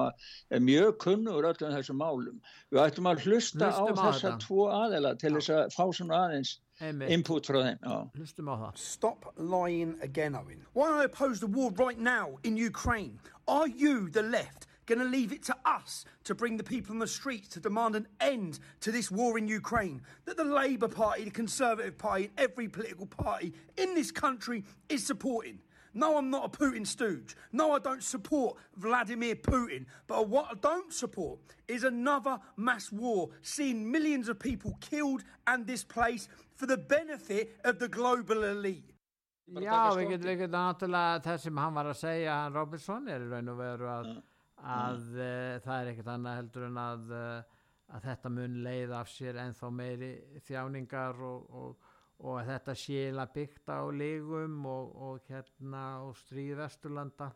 er mjög kunnur öllum þessum málum. Við ættum að hlusta Hlustum á þessa tvo aðela til þess að fá svona aðeins Einmitt. input frá þeim. Já. Hlustum á það. Stop lying again, Owen. Why I oppose the war right now in Ukraine? Are you, the left, going to leave it to us to bring the people on the streets to demand an end to this war in Ukraine that the Labour Party, the Conservative Party, and every political party in this country is supporting? No, I'm not a Putin stooge. No, I don't support Vladimir Putin. But what I don't support is another mass war, seeing millions of people killed and displaced for the benefit of the global elite. Já, við getum, við getum náttúrulega það sem hann var að segja, hann Robinson er í raun og veru að, að uh, það er ekkert annað heldur en að, uh, að þetta mun leið af sér ennþá meiri þjáningar og, og, og þetta séla byggt á lígum og, og hérna og stríð Vesturlanda.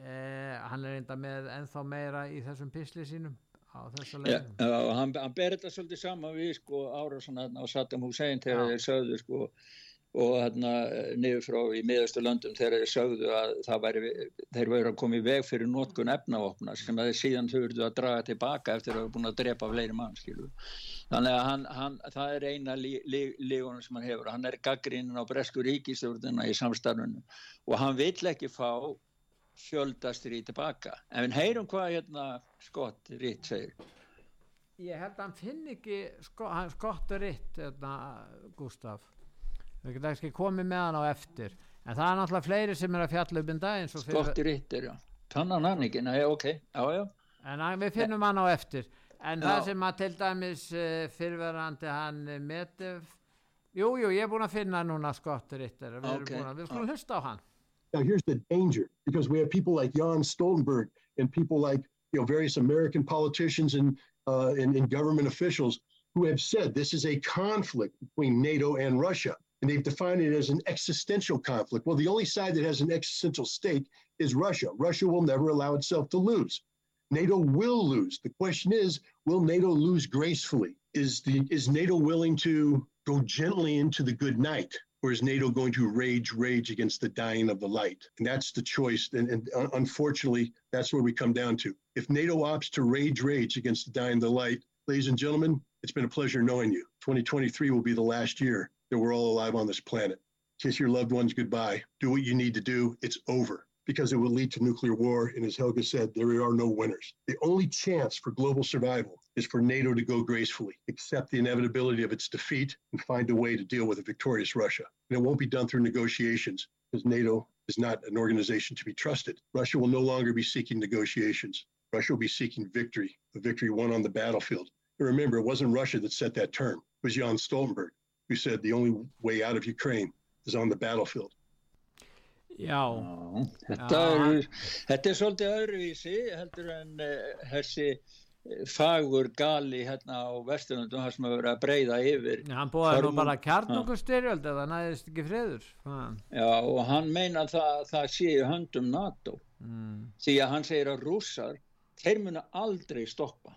Eh, hann er enda með ennþá meira í þessum pisli sínum á þessa Já, leiðum já, hann, hann ber þetta svolítið saman við sko ára svona á Saddam Hussein þegar Já. þeir sögðu sko og hérna niður frá í miðastu löndum þegar þeir sögðu að það væri þeir væri að koma í veg fyrir notkun efnavopna sem að þeir síðan þurftu að draga tilbaka eftir að hafa búin að drepa fleiri mann skilur þannig að hann, hann, það er eina lí- lí- lígunum sem hann hefur. Hann er gaggrinin á bresku ríkistjórnina í samstarfinu og hann vill ekki fá fjöldastri tilbaka en við heyrum hvað hérna Scott Ritt segir. Ég held að hann finn ekki sko, skottur ritt hérna, Gustaf. Við getum ekki komið með hann á eftir. En það er náttúrulega fleiri sem er að fjalla um þetta eins og fyrir- Scott Ritt er já. Tannan hann ekki, nei ok, já já. En við finnum hann á eftir en Já. það sem að til dæmis uh, fyrirverandi hann uh, Medef Jú, jú, ég er búin að finna núna skottur yttir við, Ok, okay. við skulum hlusta á hann Now, here's the danger because we have people like Jan Stoltenberg and people like you know various American politicians and, uh, and and government officials who have said this is a conflict between NATO and Russia, and they've defined it as an existential conflict. Well, the only side that has an existential stake is Russia. Russia will never allow itself to lose. NATO will lose. The question is, will NATO lose gracefully? Is the is NATO willing to go gently into the good night? Or is NATO going to rage, rage against the dying of the light? And that's the choice. And, and uh, unfortunately, that's where we come down to. If NATO opts to rage, rage against the dying of the light, ladies and gentlemen, it's been a pleasure knowing you. 2023 will be the last year that we're all alive on this planet. Kiss your loved ones goodbye. Do what you need to do. It's over because it will lead to nuclear war. And as Helga said, there are no winners. The only chance for global survival is for NATO to go gracefully, accept the inevitability of its defeat, and find a way to deal with a victorious Russia. And it won't be done through negotiations because NATO is not an organization to be trusted. Russia will no longer be seeking negotiations. Russia will be seeking victory, a victory won on the battlefield. And remember, it wasn't Russia that set that term. It was Jan Stoltenberg who said the only way out of Ukraine is on the battlefield. Já, Já, þetta, Já, er, þetta er svolítið öðruvísi heldur en uh, þessi eh, fagur gali hérna á Vesturlundum þar sem að vera að breyða yfir hann búið nú bara kjarnungur styrjöld eða næðist ekki friður. Ha. Já, og hann meina það, það sé í höndum NATO. Mm. því að hann segir að rússar þeir muna aldrei stoppa.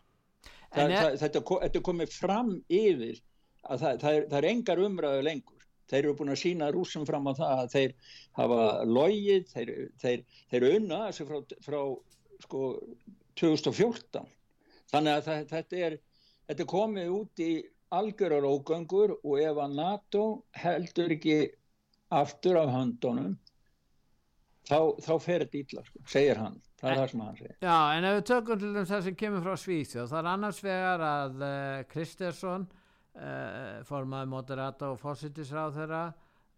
Það, er- það, þetta, þetta komið fram yfir að það, það, er, það er engar umræðu lengur þeir eru búin að sína rússum fram á það að þeir hafa logið þeir, þeir, þeir unna þessu frá, frá sko 2014 þannig að það, þetta er þetta er komið út í algjörar ógöngur og ef að NATO heldur ekki aftur af höndunum þá, þá fer þetta ítla, sko, segir hann. Það er það sem hann segir. Já, en ef við tökum til þess það sem kemur frá Svíþjóð, það er annars vegar að uh, Kristersson, formaði moderata og fórsitisráð þeirra,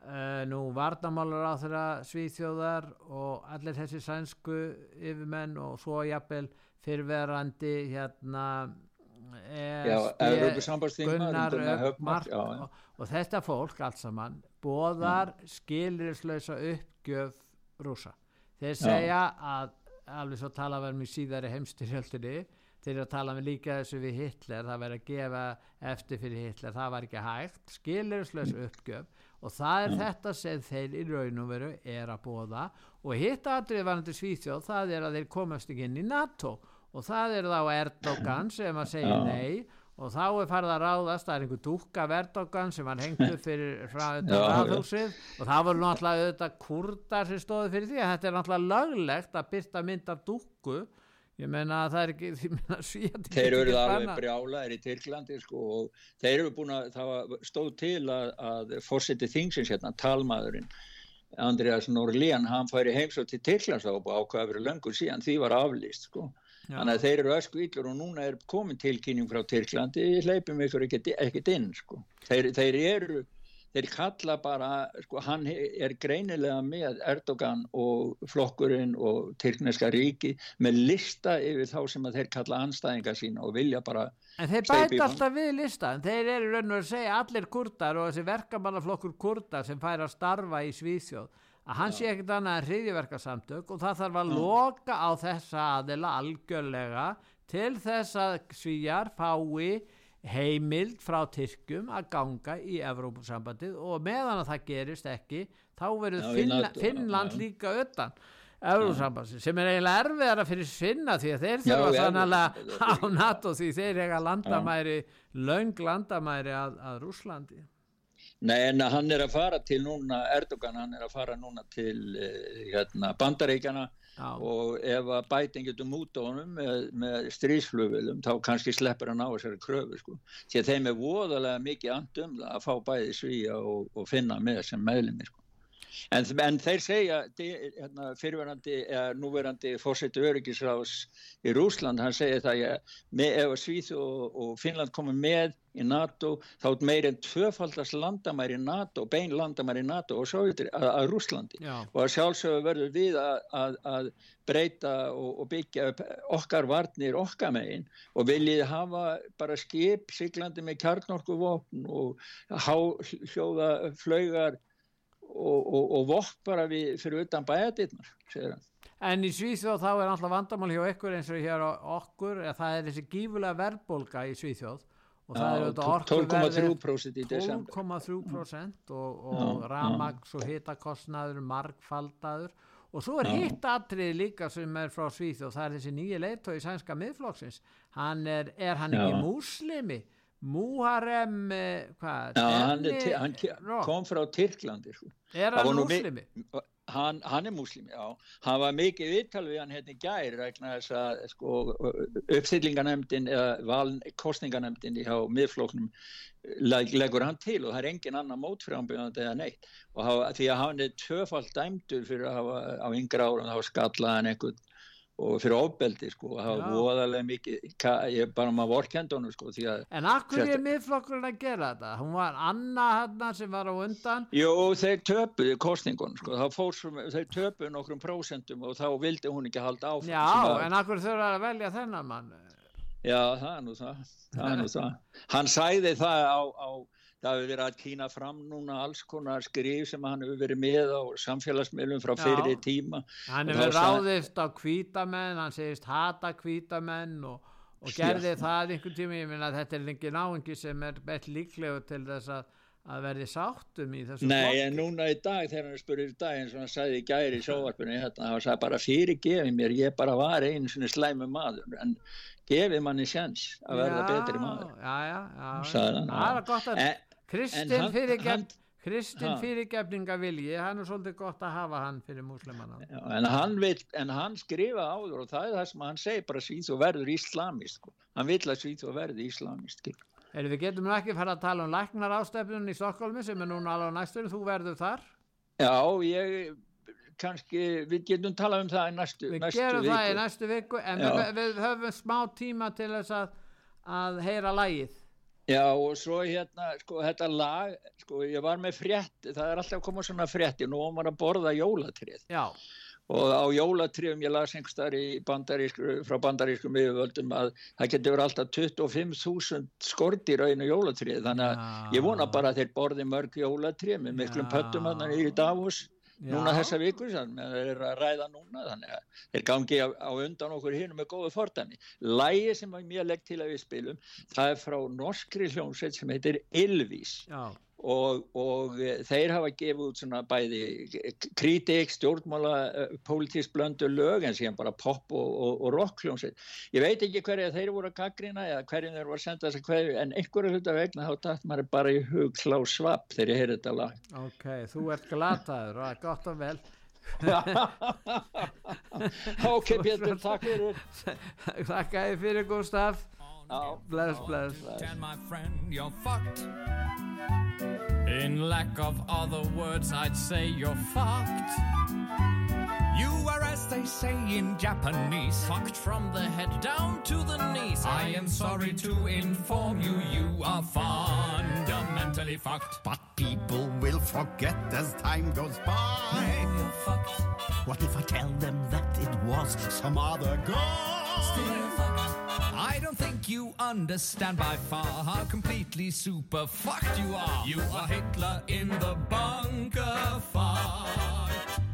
uh, nú varnamálur á þeirra Svíþjóðar og allir þessi sænsku yfirmenn og svo jafnvel fyrverandi hérna Já, ESB, Evrópusambandsþingmaður, Gunnar já, já. og, og þetta fólk allt saman boðar skilirislausa uppgjöf rúsa. Þeir segja að alveg svo tala verðum í síðari heimstyrjöldinni þeir eru að tala með líka þessu við Hitler það verður að gefa eftir fyrir Hitler það var ekki hægt, skilirislaus uppgjöf og það er þetta sem þeir í raun og veru er að bóða og hitt aðrið varandi Svíþjóð það er að þeir komast ekki inn í NATO og það er þá Erdogan sem að segja nei og þá er farið að ráðast það er einhver dúkka af Erdogan sem hann hengtu (laughs) fyrir ráðhúsið og það voru náttúrulega auðvitað kurdar sem stóðu fyrir því að þetta er náttúrulega löglegt að byrta mynd af dúkku ég meina að það er ekki (laughs) ég meina, Svíar þeir eru alveg brjálaðir í Tyrklandi sko, og þeir eru búin að það stóð til að, að fórseti þingsins hérna, talmaðurinn Andreas Norlén, hann færi heimsótt til Tyrklands og ákvaða fyrir löngu síðan því var aflýst sko. Já. þannig að þeir eru ösku íllur og núna er komin tilkynning frá Tyrklandi, hleypum ykkur ekkert ekkert inn sko. þeir, þeir eru þeir kalla bara, sko, hann er greinilega með Erdogan og flokkurinn og Tyrkneska ríki með lista yfir þá sem að þeir kalla anstæðinga sína og vilja bara En þeir bæta alltaf við lista, en þeir eru raun og að segja allir kurdar og þessi verkamannaflokkur kurdar sem fær að starfa í Svíþjóð að hann sé ekkert annað en hriðiverkasamtök og það þarf að Já. loka á þessa aðila algjörlega til þess að svíjar fái heimild frá Tyrkjum að ganga í Evrópusambandið og meðan að það gerist ekki þá verður Finna, Finnland líka öttan Evrópusambandið sem er eiginlega erfiðara fyrir Finna því að þeir þurfa þannig á NATO því þeir eiga landamæri laung landamæri að, að Rúslandi Nei en hann er að fara til núna Erdogan hann er að fara núna til eh, hérna, bandaríkjana Já. og ef að bæting getur múta honum með, með strísflugvilum þá kannski sleppur hann á þessari kröfu sko. því að þeim er voðalega mikið andum að fá bæði svíja og, og finna með sem meðlumir sko. En, en þeir segja, hérna, fyrirverandi, eða núverandi fórsetu öryggisráðs í Rúsland, hann segir það að ef Svíð og, og Finnland komur með í NATO, þá er meir en tvöfaldast landamæri NATO, bein landamæri NATO og Sovjetur að, að Rúslandi Já. og að sjálfsögur verður við að, að, að breyta og, og byggja okkar varnir okkar megin og viljið hafa bara skip siglandi með kjarnorkuvopn og há hljóða flaugar og, og, og vokk bara við, fyrir utan bæjadinnar, segir hann. En í Svíþjóð þá er alltaf vandamál hjá ykkur eins og hér á okkur, það er þessi gífulega verðbólka í Svíþjóð og það er 12,3% í desember. 12,3% og, og ramags og hitakostnaður markfaldaður og svo er hitt atrið líka sem er frá Svíþjóð það er þessi nýja leitói sænska miðflokksins. Hann er, er hann ekki múslimi Muharrem eh, hvað? Já, hann, hann kom frá Tyrklandi sko. Er hann muslimi? Hann, hann er muslimi, já. Hann var mikið viðtal við hann hérna í gæri rækna þess að sko, uppstillinganemdin eða kostninganemdin í miðfloknum leggur hann til og það er engin annan mótframbjöðandi eða neitt og hafa, því að hann er tvöfald dæmdur fyrir að hafa á yngra ára þá skallaðan einhvern og fyrir ofbeldi sko það var voðalega mikið ég bara maður vorkend honum sko en akkur er miðflokkurinn að gera þetta? Hún var Anna hérna sem var á undan. Jú þeir töpuði kostningun sko sem, þeir töpuði nokkrum prósentum og þá vildi hún ekki halda áfram já en akkur þurfa að velja þennan mann? Já það er nú það, það, er nú það. hann sæði það á, á það hefur verið að kýna fram núna alls konar skrif sem hann hefur verið með á samfélagsmiðlum frá fyrir tíma. Hann hefur ráðist á kvítamenn hann segist hata kvítamenn og, og gerði Já. það einhvern tíma. Ég minna að þetta er lengi náengi sem er bett líklegu til þess að að verði sáttum í þessu Nei, flokki. en núna í dag þegar hann spurði í dag eins og hann sagði í gæri í sjóvarpunni hérna, hann sagði bara fyrirgefi mér ég bara var einu svona slæmi maður en gefi manni sjans að verða já, betri maður. Já, já, já, það er gott að en, Kristinn fyrirgefn Kristinn fyrirgefninga vilji hann er svolítið gott að hafa hann fyrir muslimanna en hann, hann skrifa áður og það er það sem hann segir bara svít og verður íslamist sko. hann vil að svít og verður íslamist Erum við getum ekki fara að tala um læknar ástefnun í Stokkólmi sem er núna alveg næstur þú verður þar. Já, ég kannski, við getum talað um það í næstu, viku Við gerum það í næstu viku en við, við höfum smá tíma til þess að, að heyra lægið Já og svo hérna sko þetta lag sko ég var með frétt það er alltaf komað svona frétti nú var að borða jólatrið Já. og á jólatriðum ég las einhverstaðar frá bandarískum yfirvöldum að það getur verið alltaf 25.000 skortir á einu jólatrið þannig að Já. ég vona bara að þeir borði mörg jólatrið með miklum pöttum er í Davos núna þessa viku þannig að þeir eru að ræða núna þannig að þeir gangi á, á undan okkur hinn með góðu fordæmi. Lægi sem mjög legg til að við spilum það er frá norskri hljómsveit sem heitir Ylvís Já og, og eh, þeir hafa gefið út svona bæði kritik, stjórnmála, eh, pólitísk blöndu lög en síðan bara pop og, og, og rock hljómsveit. Ég veit ekki hverja þeir voru að gaggrina eða hverjum þeir voru að senda þess að hverju en einhverju hluta vegna þá dætt maður bara í hug slá svap þegar ég heyrði þetta lag. Ok, þú ert glataður og gott og vel. (laughs) (laughs) ok, Pétur, takk fyrir. Takk að þið fyrir, Gustaf. Oh, bless, bless. bless. my friend, you're fucked. In lack of other words, I'd say you're fucked. You arrest a say in Japanese. Fucked from the head down to the knees. I am sorry to inform you, you are fundamentally fucked. But people will forget as time goes by. No, you're fucked. What if I tell them that it was some other guy? Still fucked. I don't think you understand by far how completely super fucked you are. You are Hitler in the bunker fight.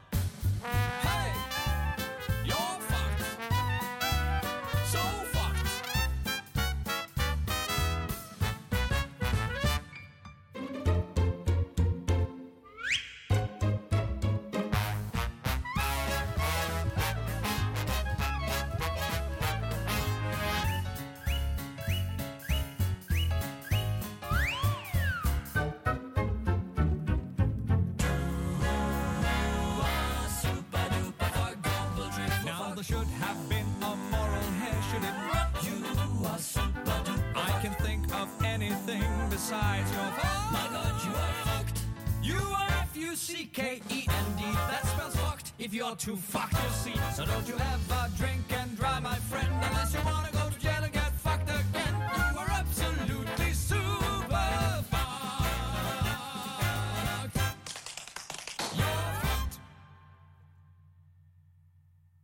Fuck.